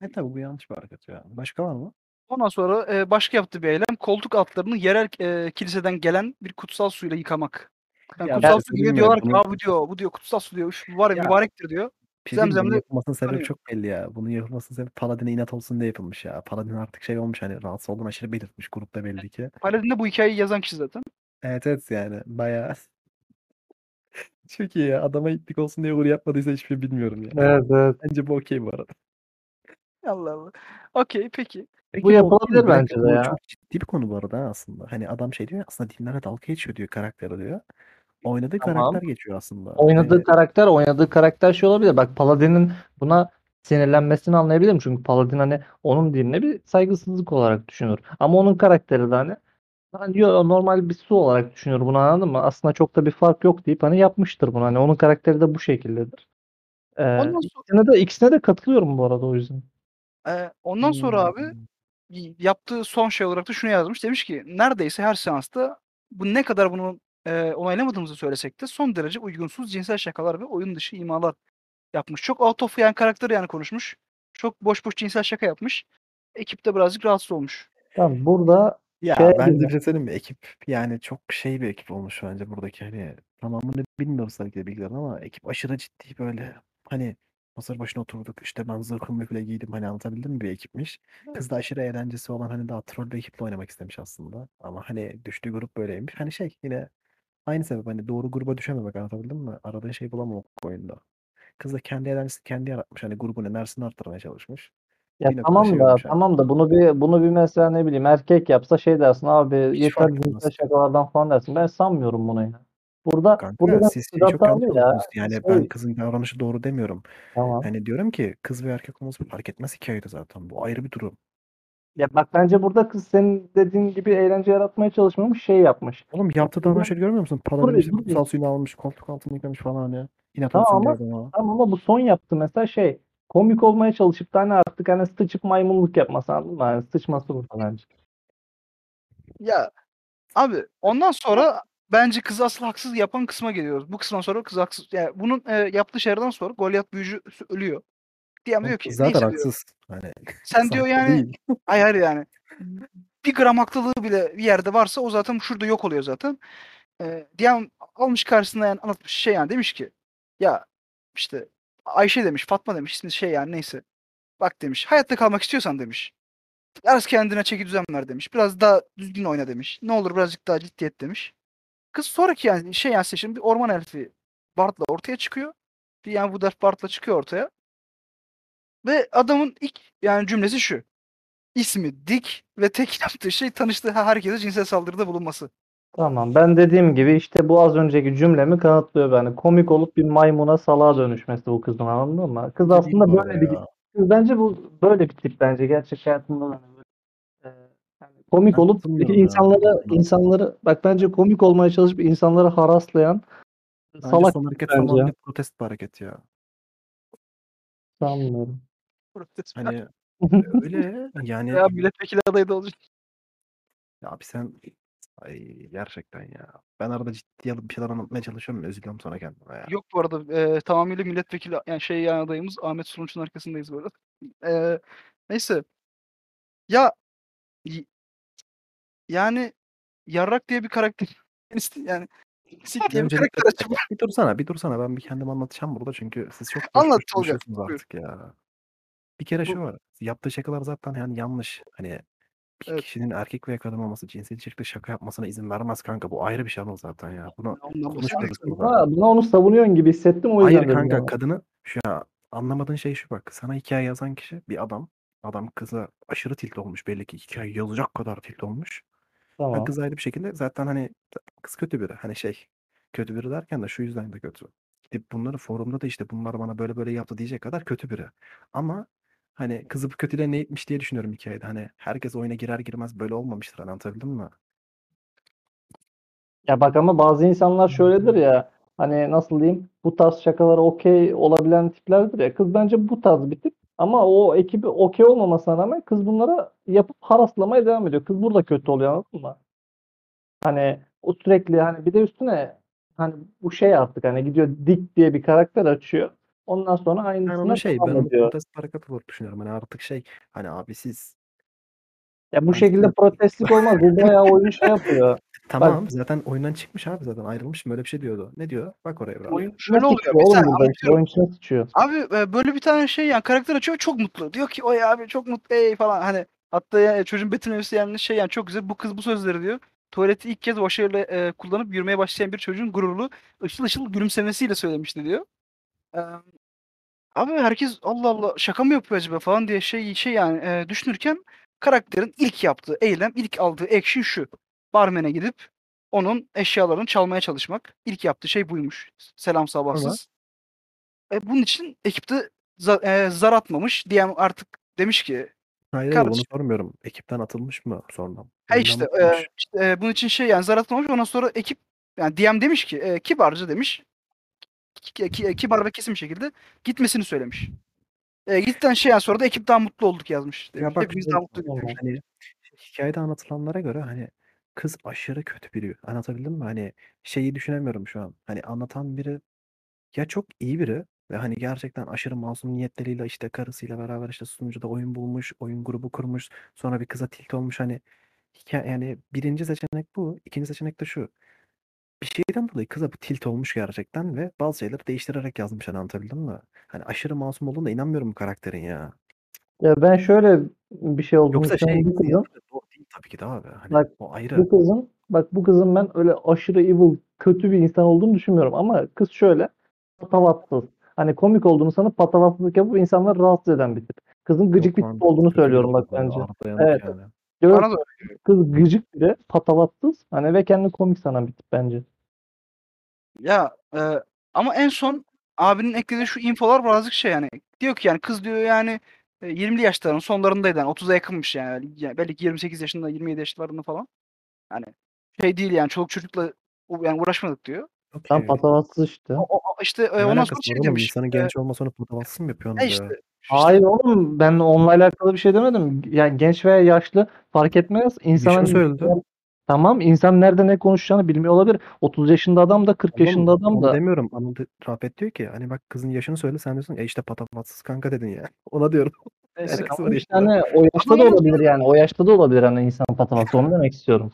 E tabii bu yanlış bir hareket ya. Başka var mı? Ondan sonra e, başka yaptığı bir eylem koltuk altlarını yerel e, kiliseden gelen bir kutsal suyla yıkamak. Yani Ya kutsal ben su diyorlar ki Bunu- "Aa, bu diyor bu diyor kutsal su diyor üf, bu var ya Ya- mübarektir diyor. Bunun Zemzem'le yapılmasının sebebi çok belli ya. Bunun yapılmasının sebebi Paladin'e inat olsun diye yapılmış ya. Paladin artık şey olmuş hani rahatsız olduğunu aşırı belirtmiş grupta belli ki. Paladin'de bu hikayeyi yazan kişi zaten. Evet evet yani bayağı çok iyi ya. Adama itlik olsun diye uğur yapmadıysa hiçbir şey bilmiyorum ya. Evet evet. Bence bu okey bu arada. Allah Allah. Okey peki. Peki Bu yapılabilir mi? bence de bu ya. çok ciddi bir konu bu arada aslında. Hani adam şey diyor ya aslında dinlere dalga geçiyor diyor karakteri diyor. Oynadığı Tamam. karakter geçiyor aslında. Oynadığı Hani karakter, oynadığı karakter şey olabilir. Bak Paladin'in buna sinirlenmesini anlayabilirim. Çünkü Paladin hani onun dinine bir saygısızlık olarak düşünür. Ama onun karakteri de hani hani diyor normal bir su olarak düşünür bunu anladın mı? Aslında çok da bir fark yok deyip hani yapmıştır bunu. Hani onun karakteri de bu şekildedir. Ee, Ondan sonra, ikisine de ikisine de katılıyorum bu arada o yüzden. e, ondan sonra abi Hmm. y- yaptığı son şey olarak da şunu yazmış. Demiş ki neredeyse her seansta bu ne kadar bunu e, onaylamadığımızı söylesek de son derece uygunsuz cinsel şakalar ve oyun dışı imalar yapmış. Çok out of yani karakter yani konuşmuş. Çok boş boş cinsel şaka yapmış. Ekip de birazcık rahatsız olmuş. Tamam burada Ya Şey bence gibi. bir şey mi? Ekip yani çok şey bir ekip olmuş bence buradaki hani tamamını bilmiyoruz tabii ki de bilgilerin ama ekip aşırı ciddi böyle hani masa başına oturduk işte ben zırhımı bile giydim hani anlatabildim mi bir ekipmiş. Kız da aşırı eğlencesi olan hani daha troll bir ekiple oynamak istemiş aslında. Ama hani düştüğü grup böyleymiş. Hani şey yine aynı sebep hani doğru gruba düşememek anlatabildim mi? Aradığın şey bulamamak oyunda. Kız da kendi eğlencesini kendi yaratmış. Hani grubun enerjisini arttırmaya çalışmış. Ya Bir noktada tamam şey da olmuş hani. tamam da bunu bir bunu bir mesela ne bileyim erkek yapsa şey dersin abi Hiç yeter fark cinsel etmez. şakalardan falan dersin. Ben sanmıyorum bunu ya. Burada Kanka burada siz şeyi çok yanlış hatalı ya. anladınız. Yani ben Şey, kızın davranışı doğru demiyorum. tamam. Hani diyorum ki kız ve erkek olması fark etmez hikayede zaten. Bu ayrı bir durum. Ya bak bence burada kız senin dediğin gibi eğlence yaratmaya çalışmamış şey yapmış. Oğlum yaptığı davranışı görmüyor musun? Paladin Burada- işte kutsal suyunu almış, koltuk altına yıkamış falan ya. İnat Tamam olsun ama- diye adama. Tamam ama bu son yaptı mesela şey komik olmaya çalışıp da hani artık hani sıçıp maymunluk yapması anladın mı? Hani sıçması burada bence. Ya abi ondan sonra bence kızı asıl haksız yapan kısma geliyoruz. Bu kısımdan sonra kız haksız. Yani bunun e, yaptığı şeylerden sonra Goliath büyücüsü ölüyor. Diyen Oğlum diyor ki zaten haksız. Hani Sen diyor yani değil. hayır hayır yani bir gram haklılığı bile bir yerde varsa o zaten şurada yok oluyor zaten. Ee, diyen almış karşısına yani anlatmış şey yani demiş ki ya işte Ayşe demiş Fatma demiş ismi şey yani neyse. Bak demiş hayatta kalmak istiyorsan demiş. Biraz kendine çeki düzen ver demiş. Biraz daha düzgün oyna demiş. Ne olur birazcık daha ciddiyet demiş. Kız sonraki yani şey yani seçim bir orman elfi Bart'la ortaya çıkıyor. Yani bu dert Bart'la çıkıyor ortaya. Ve adamın ilk yani cümlesi şu. İsmi Dick ve tek yaptığı şey tanıştığı herkese cinsel saldırıda bulunması. Tamam ben dediğim gibi işte bu az önceki cümlemi kanıtlıyor yani komik olup bir maymuna salağa dönüşmesi bu kızın anladın mı? Kız aslında böyle bir kız bence bu böyle bir tip bence gerçek hayatında da hani böyle, e, yani komik Ben olup katılmıyorum ya insanları buna. insanları bak bence komik olmaya çalışıp insanları haraslayan Bence salak son hareket bence. protest bir hareket ya. sanmıyorum. Hani öyle yani ya milletvekili adayı da olacak. ya abi sen ay gerçekten ya. Ben arada ciddi alıp bir şeyler anlatmaya çalışıyorum. Üzülüyorum sonra kendime ya. Yok bu arada e, tamamıyla milletvekili yani şey yani adayımız Ahmet Sununç'un arkasındayız böyle. E, neyse. Ya yani Yarrak diye bir karakter yani Sik diye bir karakter açıp bir dursana, bir dursana. Ben bir kendim anlatacağım burada çünkü siz çok Anlat Tolga, artık ya. Bir kere Bu- şu var. Yaptığı şakalar zaten yani yanlış. Hani bir Evet. kişinin erkek veya kadın olması cinsel içerikli şaka yapmasına izin vermez kanka. Bu ayrı bir şey ama zaten ya. Bunu konuşmuyoruz burada. Buna, buna onu savunuyorsun gibi hissettim o yüzden Hayır dedim kanka ama. kadını şu ya anlamadığın şey şu bak. Sana hikaye yazan kişi bir adam. Adam kıza aşırı tilt olmuş belli ki hikaye yazacak kadar tilt olmuş. Ha, Tamam. kız ayrı bir şekilde zaten hani kız kötü biri. Hani şey kötü biri derken de şu yüzden de kötü. Gidip bunları forumda da işte bunlar bana böyle böyle yaptı diyecek kadar kötü biri. Ama hani kızı bu kötülüğe ne itmiş diye düşünüyorum hikayede. Hani herkes oyuna girer girmez böyle olmamıştır. Hani anlatabildim mi? Ya bak ama bazı insanlar şöyledir ya hani nasıl diyeyim bu tarz şakalara okey olabilen tiplerdir ya. Kız bence bu tarz bir tip ama o ekibi okey olmamasına rağmen kız bunlara yapıp haraslamaya devam ediyor. Kız burada kötü oluyor anladın mı? Hani o sürekli hani bir de üstüne hani bu şey artık hani gidiyor Dick diye bir karakter açıyor. Ondan sonra Ben aynısına onu şey ben devam onu ediyor. protest hareket olarak düşünüyorum. Hani artık şey hani abi siz Ya bu Ben şekilde protestlik olmaz. Bu bayağı oyunu şey yapıyor. Tamam zaten oyundan çıkmış abi zaten ayrılmış mı öyle bir şey diyordu. Ne diyor? Bak oraya biraz. Oyun Şöyle içine oluyor, sıçıyor bir oğlum saniye burada işte. anlatıyorum. Oyun içine sıçıyor. Abi e, böyle bir tane şey yani karakter açıyor çok mutlu. Diyor ki oy abi çok mutlu ey falan hani hatta ya, çocuğun betimlemesi yani şey yani çok güzel bu kız bu sözleri diyor. Tuvaleti ilk kez başarıyla e, kullanıp yürümeye başlayan bir çocuğun gururlu ışıl ışıl gülümsemesiyle söylemişti diyor. Abi herkes Allah Allah şaka mı yapıyor acaba falan diye şey şey yani e, düşünürken karakterin ilk yaptığı eylem ilk aldığı action şu. Barmen'e gidip onun eşyalarını çalmaya çalışmak. İlk yaptığı şey buymuş. Selam sabahsız. E, bunun için ekipte za- e, zar atmamış. DM artık demiş ki Hayır hayır onu kardeşim- sormuyorum. Ekipten atılmış mı sonra? ha Oyundan işte, e, atılmış? işte e, bunun için şey yani zar atmamış. Ondan sonra ekip yani DM demiş ki e, kibarca demiş. Ki- ki- kibar ve kesin bir şekilde gitmesini söylemiş. E, gittikten şey yani sonra da ekip daha mutlu olduk yazmış. Ya bak Hepimiz daha demiş. hani hikayede anlatılanlara göre hani kız aşırı kötü biri. Anlatabildim mi? Hani şeyi düşünemiyorum şu an. Hani anlatan biri ya çok iyi biri ve hani gerçekten aşırı masum niyetleriyle işte karısıyla beraber işte sunucuda oyun bulmuş, oyun grubu kurmuş, sonra bir kıza tilt olmuş hani hikaye yani birinci seçenek bu, ikinci seçenek de şu. Bir şeyden dolayı kıza bu tilt olmuş gerçekten ve bazı şeyleri değiştirerek yazmış hani anlatabildim mi? Hani aşırı masum olduğuna inanmıyorum bu karakterin ya. Ya ben şöyle bir şey olduğunu Yoksa şey düşünüyorum. Doğru değil tabii ki de abi. Hani Bak, o ayrı. bu kızın, bak bu kızın ben öyle aşırı evil, kötü bir insan olduğunu düşünmüyorum. Ama kız şöyle patavatsız. Hani komik olduğunu sanıp patavatsızlık yapıp insanları rahatsız eden bir tip. Kızın gıcık bir Yok lan, tip olduğunu kötü söylüyorum bak bence. Arda Yanık Evet. yani. Diyorum Bana da kız gıcık biri, patavatsız hani ve kendini komik sanan bir tip bence. Ya e, ama en son abinin eklediği şu infolar birazcık şey yani diyor ki yani kız diyor yani e, 20'li yaşların sonlarındaydı yani 30'a yakınmış yani. yani belki 28 yaşında 27 yaşlarında falan. Yani şey değil yani çoluk çocukla yani uğraşmadık diyor. Tam Okey. patavatsız işte. O, o- işte e, Ne ondan sonra şey demiş. İnsanın e, genç olma sonra patavatsız mı yapıyorsunuz e işte Hayır oğlum ben onunla alakalı bir şey demedim. Yani genç veya yaşlı fark etmez. İnsan Yaşını hani- söyledi. Tamam insan nerede ne konuşacağını bilmiyor olabilir. 30 yaşında adam da 40 Oğlum, yaşında adam da. demiyorum. Anıl Rafet diyor ki hani bak kızın yaşını söyle sen diyorsun e işte patavatsız kanka dedin ya. Ona diyorum. neyse. ya. işte hani o yaşta da olabilir yani. O yaşta da olabilir hani insan patavatsız. Onu demek istiyorum.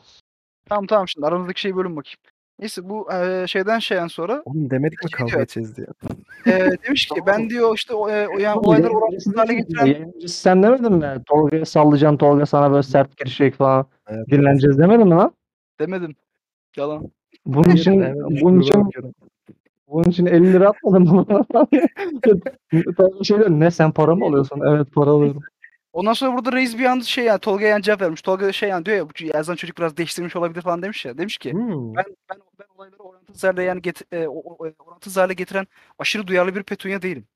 Tamam tamam şimdi aranızdaki şeyi bölün bakayım. Neyse bu şeyden şeyden sonra Oğlum demedik mi kavga diyor. edeceğiz diye. e, demiş ki ben diyor işte o, e, o yani Oğlum, olayları orantısız hale getiren Yayıncısı sen demedin mi? Tolga'ya sallayacaksın Tolga sana böyle sert girecek falan. Evet. Dinleneceğiz demedin mi lan? demedim. Yalan. Bunun için Evet, bunun için bakıyorum. bunun için 50 lira atmadın mı? şey diyor, ne sen para mı alıyorsun? Evet para alıyorum. Ondan sonra burada reis bir anda şey yani Tolga'ya yani cevap vermiş. Tolga şey yani diyor ya bu yazan çocuk biraz değiştirmiş olabilir falan demiş ya. Demiş ki Hmm. ben ben ben olayları orantısız hale yani get, e, o, o- orantısız hale getiren aşırı duyarlı bir petunya değilim.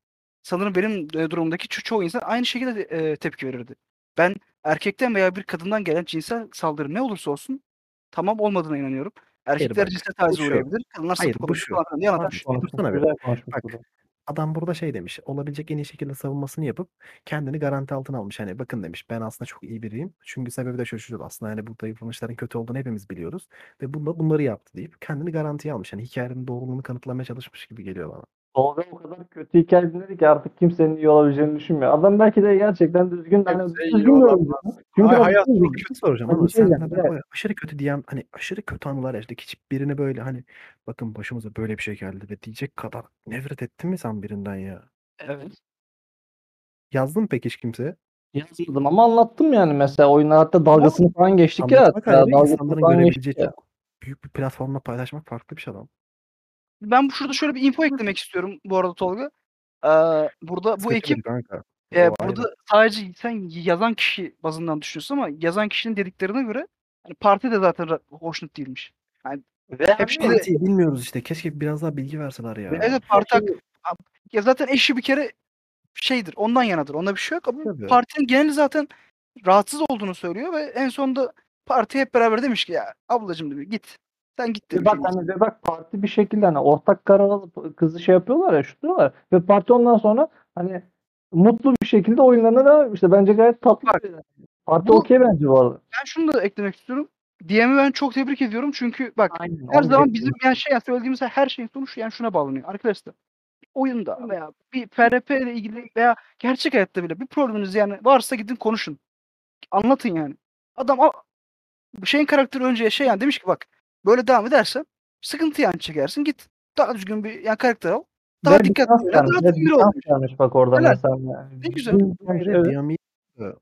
Sanırım benim e, durumdaki ço- çoğu insan aynı şekilde e, tepki verirdi. Ben erkekten veya bir kadından gelen cinsel saldırı ne olursa olsun tamam olmadığına inanıyorum. Erkekler cinsel bu tacize şu. uğrayabilir. Kadınlar Hayır, sapık bu olabilir şu. falan diye Abi, anlatmış. konuşsana bir. Güzel konuşmuş Bak. Adam burada şey demiş. Olabilecek en iyi şekilde savunmasını yapıp kendini garanti altına almış. Hani bakın demiş ben aslında çok iyi biriyim. Çünkü sebebi de şu aslında hani burada yapılmışların kötü olduğunu hepimiz biliyoruz. Ve bunda bunları yaptı deyip kendini garantiye almış. Hani hikayenin doğruluğunu kanıtlamaya çalışmış gibi geliyor bana. Tolga o kadar kötü hikaye dinledi ki artık kimsenin iyi olabileceğini düşünmüyor. Adam belki de gerçekten düzgün, hani düzgün oyuncu. Çünkü Ay, hayat çok Bir şey soracağım Ben ama şey sen diyeceğim, de evet. böyle aşırı kötü diyen hani aşırı kötü anılar yaşadık. Hiç birine böyle hani bakın başımıza böyle bir şey geldi ve diyecek kadar nefret ettin mi sen birinden ya? Evet. Yazdın mı peki hiç kimseye? Yazmadım ama anlattım yani mesela oyunlar hatta dalgasını falan geçtik ya. Hatta dalgasını falan görebileceği geçtik ya. çok büyük bir platformla paylaşmak farklı bir şey adam. Ben bu şurada şöyle bir info eklemek istiyorum bu arada Tolga. Ee, burada bu ekip kanka. e, O burada sadece sen yazan kişi bazından düşünüyorsun ama yazan kişinin dediklerine göre hani parti de zaten hoşnut değilmiş. Ve Hep şey- Partiyi bilmiyoruz işte. Keşke biraz daha bilgi verseler ya. Evet parti hak- ya zaten eşi bir kere şeydir ondan yanadır onda bir şey yok ama Tabii. partinin geneli zaten rahatsız olduğunu söylüyor ve en sonunda parti hep beraber demiş ki ya ablacım demiş git sen git Ve demiş. bak hani ve bak parti bir şekilde hani ortak karar alıp kızı şey yapıyorlar ya şutluyorlar ve parti ondan sonra hani mutlu bir şekilde oyunlarına devam etmişler. Bence gayet tatlı. Bak, Parti okey bence bu arada. Ben şunu da eklemek istiyorum. DM'i ben çok tebrik ediyorum çünkü bak Aynen. Her zaman bizim yani şey yani söylediğimiz her şeyin sonuç yani şuna bağlanıyor. Arkadaşlar oyunda veya bir FRP ile ilgili veya gerçek hayatta bile bir probleminiz yani varsa gidin konuşun. Anlatın yani. Adam şeyin karakteri önce şey yani demiş ki bak Böyle devam edersen sıkıntı yani çekersin. Git daha düzgün bir yani karakter al. Daha Ve dikkatli vermiş, Daha bir ol. vermiş bak orada Helal. mesela. Ne güzel. Diyam'i diyemem.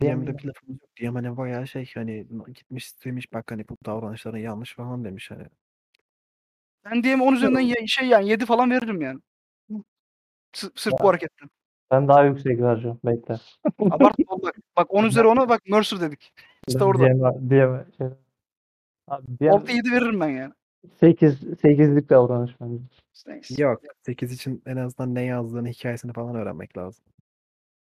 Diyem'de bir lafımız yok. Diyem hani bayağı şey hani gitmiş demiş bak hani bu davranışların yanlış falan demiş hani. Ben diyeyim 10 üzerinden ye- şey yani 7 falan veririm yani. S- sırf bu hareketten. Ben daha yüksek vereceğim. Bekle. Abartma bak. Bak 10 üzeri ona bak Mercer dedik. İşte orada. Diyeme, diyeme, şey. Abi, diyem, 6-7 veririm ben yani. 8, 8'lik davranış bence. Neyse. Yok 8 için en azından ne yazdığını hikayesini falan öğrenmek lazım.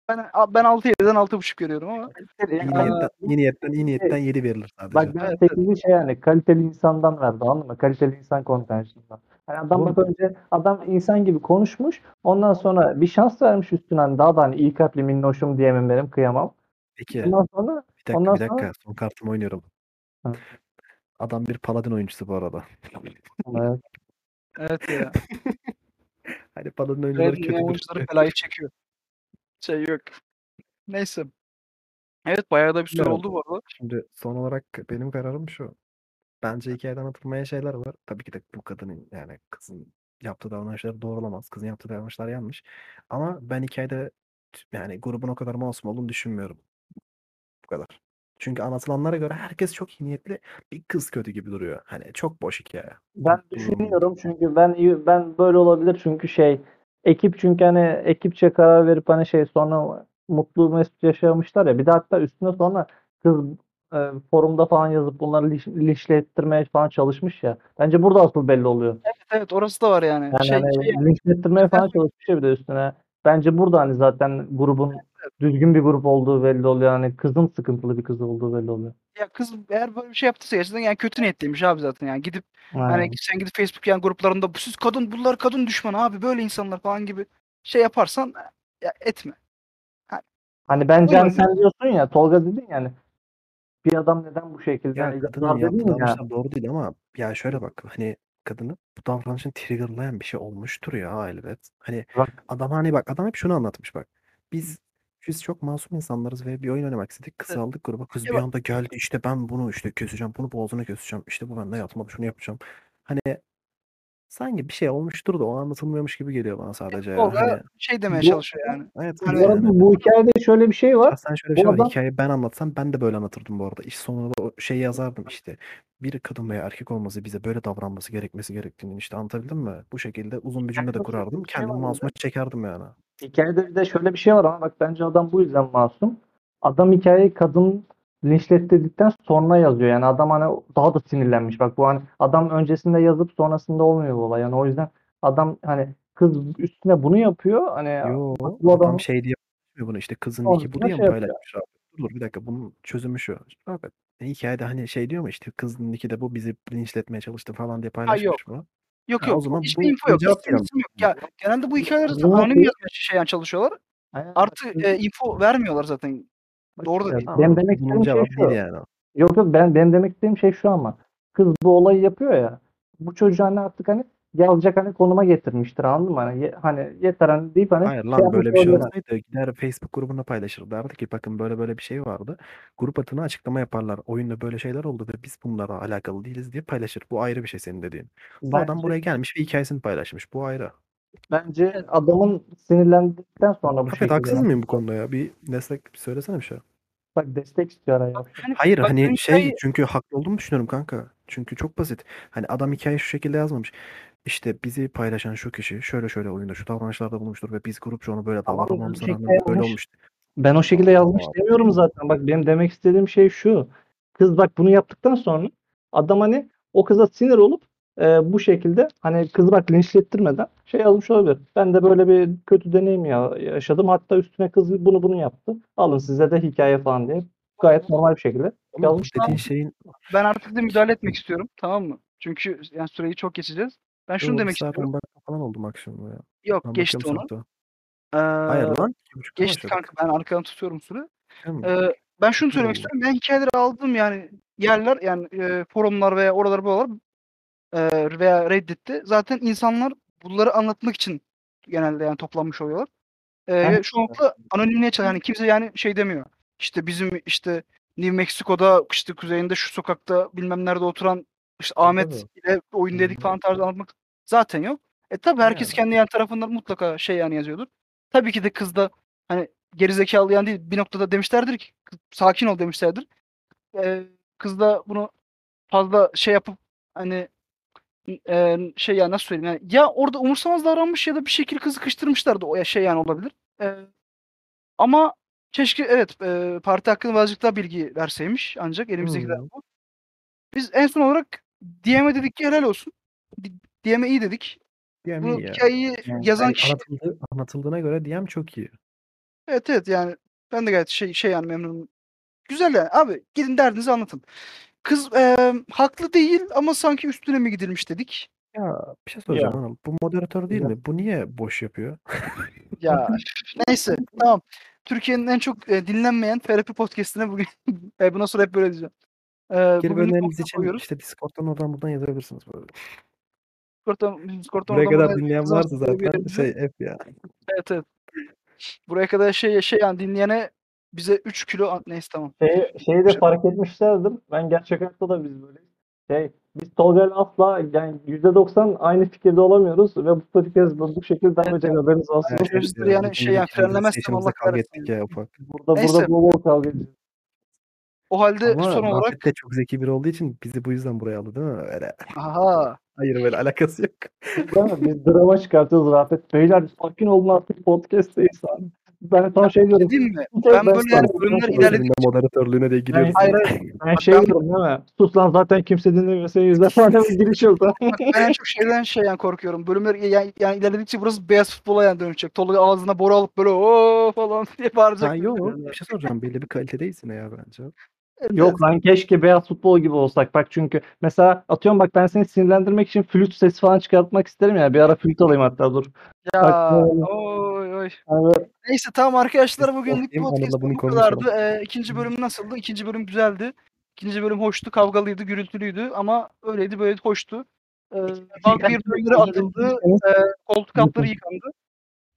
Ben, ben 6-7'den 6.5 veriyorum ama İyi niyetten, iyi niyetten, iyi niyetten 7 verilir sadece. Bak ben Evet, 8'i şey yani kaliteli insandan verdi anladın mı? Kaliteli insan kontenjanından. Yani adam bak önce adam insan gibi konuşmuş. Ondan sonra bir şans vermiş üstüne hani daha da hani iyi kalpli minnoşum diyemem benim kıyamam. Peki Ondan sonra bir dakika ondan bir dakika sonra- son kartımı oynuyorum. Hı. Adam bir paladin oyuncusu bu arada. Evet. evet ya. Hani paladin oyuncuları Evet, kötüdür. oyuncuları belayı çekiyor. Şey yok. Neyse. Evet bayağı da bir süre Ya, oldu bu arada. Şimdi son olarak benim kararım şu. Bence hikayeden atılmayan şeyler var. Tabii ki de bu kadının yani kızın yaptığı davranışları doğru olamaz. Kızın yaptığı davranışlar yanlış. Ama ben hikayede yani grubun o kadar masum olduğunu düşünmüyorum. Bu kadar. Çünkü anlatılanlara göre herkes çok iyi niyetli. Bir kız kötü gibi duruyor. Hani çok boş hikaye. Ben Mutlu düşünüyorum çünkü ben ben böyle olabilir çünkü şey ekip çünkü hani ekipçe karar verip hani şey sonra mutlu mesut yaşamışlar ya bir de hatta üstüne sonra kız e, forumda falan yazıp bunları liş, linçlettirmeye falan çalışmış ya. Bence burada asıl belli oluyor. Evet evet orası da var yani. Yani şey, hani şey, linçlettirmeye falan çalışmış ya bir de üstüne. Bence burada hani zaten grubun düzgün bir grup olduğu belli oluyor. Yani kızın sıkıntılı bir kız olduğu belli oluyor. ya kız eğer böyle bir şey yaptıysa gerçekten yani kötü niyetliymiş abi zaten yani gidip Aynen. hani sen gidip Facebook yani gruplarında bu siz kadın bunlar kadın düşmanı abi böyle insanlar falan gibi şey yaparsan ya etme. Hani bence hani sen diyorsun ya Tolga dedin yani bir adam neden bu şekilde Ya hani kadının yaptığı dedin ya. davranışlar doğru değil ama ya şöyle bak hani kadını bu davranışın triggerlayan bir şey olmuştur ya elbet. Hani Bak. adam hani bak adam hep şunu anlatmış bak. Biz biz çok masum insanlarız ve bir oyun oynamak istedik. Kızı Evet. aldık gruba. Kız bir anda geldi işte ben bunu işte keseceğim. Bunu boğazına keseceğim. İşte bu bende yatmadı şunu yapacağım. Hani sanki bir şey olmuştur da o anlatılmıyormuş gibi geliyor bana sadece ya. Tolga Hani, şey demeye Bu- çalışıyor yani. evet, Hani- Bu arada bu hikayede şöyle bir şey var. sen şöyle bir Bu şey var. adam- Hikayeyi ben anlatsam ben de böyle anlatırdım bu arada. İş sonunda da o şeyi yazardım işte. Bir kadın veya erkek olması bize böyle davranması gerekmesi gerektiğini işte anlatabildim mi? Bu şekilde uzun bir cümle de kurardım. şey Kendimi masuma çekerdim yani. Hikayede bir de şöyle bir şey var ama bak bence adam bu yüzden masum. Adam hikayeyi kadın linçlettirdikten sonra yazıyor. Yani adam hani daha da sinirlenmiş. Bak bu hani adam öncesinde yazıp sonrasında olmuyor bu olay. Yani o yüzden adam hani kız üstüne bunu yapıyor. Hani Yo, bu adam adam- şey diye bunu işte kızın niki bu diye mi şey yapıyor. paylaşmış abi? Dur bir dakika bunun çözümü şu. Abi e, hikayede hani şey diyor mu işte kızın niki de bu bizi linçletmeye çalıştı falan diye paylaşmış mı? Yok Ha, o yok. zaman hiçbir bu- info yok. cevap yok. Ya genelde bu hikayeleri zaten anonim yazmaya şey yani çalışıyorlar. Aynen. Artı e, info vermiyorlar zaten. Doğru da değil. Benim demek istediğim şey şu. yani. Yok yok ben benim demek istediğim şey şu ama kız bu olayı yapıyor ya bu çocuğu hani artık hani yazacak hani konuma getirmiştir anladın mı? Hani, ye- hani yeter hani deyip hani Hayır şey lan yapmış böyle bir şey olabilir. olsaydı gider Facebook grubuna paylaşır. Derdi ki bakın böyle böyle bir şey vardı. Grup adına açıklama yaparlar. Oyunda böyle şeyler oldu ve biz bunlara alakalı değiliz diye paylaşır. Bu ayrı bir şey senin dediğin. Bu adam Bence- buraya gelmiş ve hikayesini paylaşmış. Bu ayrı. Bence adamın sinirlendikten sonra bu Afet şekilde. haksız mıyım bu konuda ya? Bir destek bir söylesene bir şey. Bak destek istiyor. Hani Hayır bak hani benim şey hikaye- çünkü haklı olduğumu düşünüyorum kanka. Çünkü çok basit. Hani adam hikayeyi şu şekilde yazmamış. İşte bizi paylaşan şu kişi şöyle şöyle oyunda şu davranışlarda bulmuştur ve biz grupça onu böyle Tamam, davranmamıza bu rağmen şekilde böyle yazmış. olmuş. Ben o şekilde yazmış Allah. demiyorum zaten. Bak benim demek istediğim şey şu. Kız bak bunu yaptıktan sonra adam hani o kıza sinir olup e, bu şekilde hani kızı bak linçlettirmeden şey yazmış olabilir. Ben de böyle bir kötü deneyim ya yaşadım. Hatta üstüne kız bunu bunu yaptı. Alın size de hikaye falan diye. Gayet normal bir şekilde. Ama bu Yazmış dediğin şeyin Ben artık da müdahale etmek istiyorum. Tamam mı? Çünkü yani süreyi çok geçeceğiz. Ben şunu Yo, demek saat istiyorum. on dakika falan oldu maksimum ya. Yok Ben geçti bakıyorum onu. saatte. Ee, Hayır lan. Geçti başladık. kanka. Ben arkadan tutuyorum süre. Değil mi? Ee, ben şunu söylemek Allah. istiyorum. Ben hikayeleri aldığım yani yerler yani e, forumlar veya oralar buralar e, veya Reddit'te zaten insanlar bunları anlatmak için genelde yani toplanmış oluyorlar. E, Heh. ve çoğunlukla anonimliğe çalışıyor. Yani kimse yani şey demiyor. İşte bizim işte New Mexico'da işte kuzeyinde şu sokakta bilmem nerede oturan işte Tabii, Ahmet tabii. ile oyun dedik falan tarzı anlatmak zaten yok. E tabii herkes Yani. kendi yani tarafından mutlaka şey yani yazıyordur. Tabii ki de kız da hani gerizekalı yani değil bir noktada demişlerdir ki "Kız, sakin ol demişlerdir. Ee, kız da bunu fazla şey yapıp hani e, şey ya nasıl söyleyeyim yani ya orada umursamaz davranmış ya da bir şekilde kızı kıştırmışlardı o şey yani olabilir. Ee, ama keşke evet e, parti hakkında birazcık daha bilgi verseymiş ancak elimizdekiler Hı. bu. Biz en son olarak DM'e dedik ki helal olsun. DM'e iyi dedik. DM Bu iyi ya. hikayeyi Yani yazan Yani kişi anlatıldığı, anlatıldığına göre DM çok iyi. evet evet yani ben de gayet şey şey yani memnunum. Güzel yani abi gidin derdinizi anlatın. Kız e, haklı değil ama sanki üstüne mi gidilmiş dedik. Ya bir şey soracağım Ya. hanım. Bu moderatör değil Ya. mi? Bu niye boş yapıyor? Ya neyse tamam. Türkiye'nin en çok e, dinlenmeyen terapi podcast'ine bugün e, bundan sonra hep böyle diyeceğim. Geri bugün önerileriniz için koyuyoruz. işte Discord'dan oradan buradan yazabilirsiniz. Böyle. Discord'dan, Discord'dan Buraya oradan kadar buradan dinleyen yazarsanız varsa zaten şey F ya. Evet evet. Buraya kadar şey şey yani dinleyene bize 3 kilo neyse tamam. Şey, şeyi de fark etmişlerdir. Ben gerçek hayatta da biz böyleyiz. Şey, biz Tolga'yla asla yani %90 aynı fikirde olamıyoruz ve bu podcast bu, bu şekilde devam edecek haberiniz olsun. Biz ya. yani şey yani frenlemezsem Allah kavga kahretsin. ettik ya ufak. Burada Neyse. burada bol bol kavga edeceğiz. O halde Ama son olarak de çok zeki biri olduğu için bizi bu yüzden buraya aldı değil mi? Öyle. aha Hayır böyle alakası yok. Değil? Biz drama çıkartıyoruz Rafet. Beyler sakin olun artık podcast'teyiz abi. Ben tam şey diyorum. dedim mi? Tek Ben böyle yani bölümler ben- ilerledik. Seninle moderatörlüğüne de giriyoruz. Hayır hayır. Ben şey ben- diyorum değil mi? Sus lan zaten kimse dinlemiyor. Senin yüzden falan bir giriş oldu. Bak ben en çok şeyden şey yani korkuyorum. Bölümler yani, yani ilerledikçe burası beyaz futbola yani dönecek. Tolga ağzına boru alıp böyle o falan diye bağıracak. Ha yok bir şey soracağım. Belli bir kalitedeyiz yine ya bence. Evet, Yok lan keşke beyaz futbol gibi olsak. Bak çünkü mesela atıyorum bak ben seni sinirlendirmek için flüt sesi falan çıkartmak isterim ya. Bir ara flüt alayım hatta dur. Ya Bak, oy oy. Yani Neyse tamam arkadaşlar bugünlük podcast bu kadardı. Ee, ikinci bölüm nasıldı? İkinci bölüm güzeldi. İkinci bölüm hoştu, kavgalıydı, gürültülüydü ama öyleydi böyle hoştu. Ee, vampir bölümleri atıldı, e, koltuk altları yıkandı.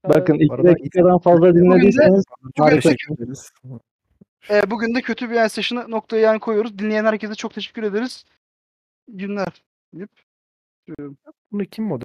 Ee, bakın Bu iki dakikadan fazla dinlediyseniz ederiz. E, bugün de kötü bir yer session'ı noktaya yani koyuyoruz. Dinleyen herkese çok teşekkür ederiz. Günler. deyip Bunu kim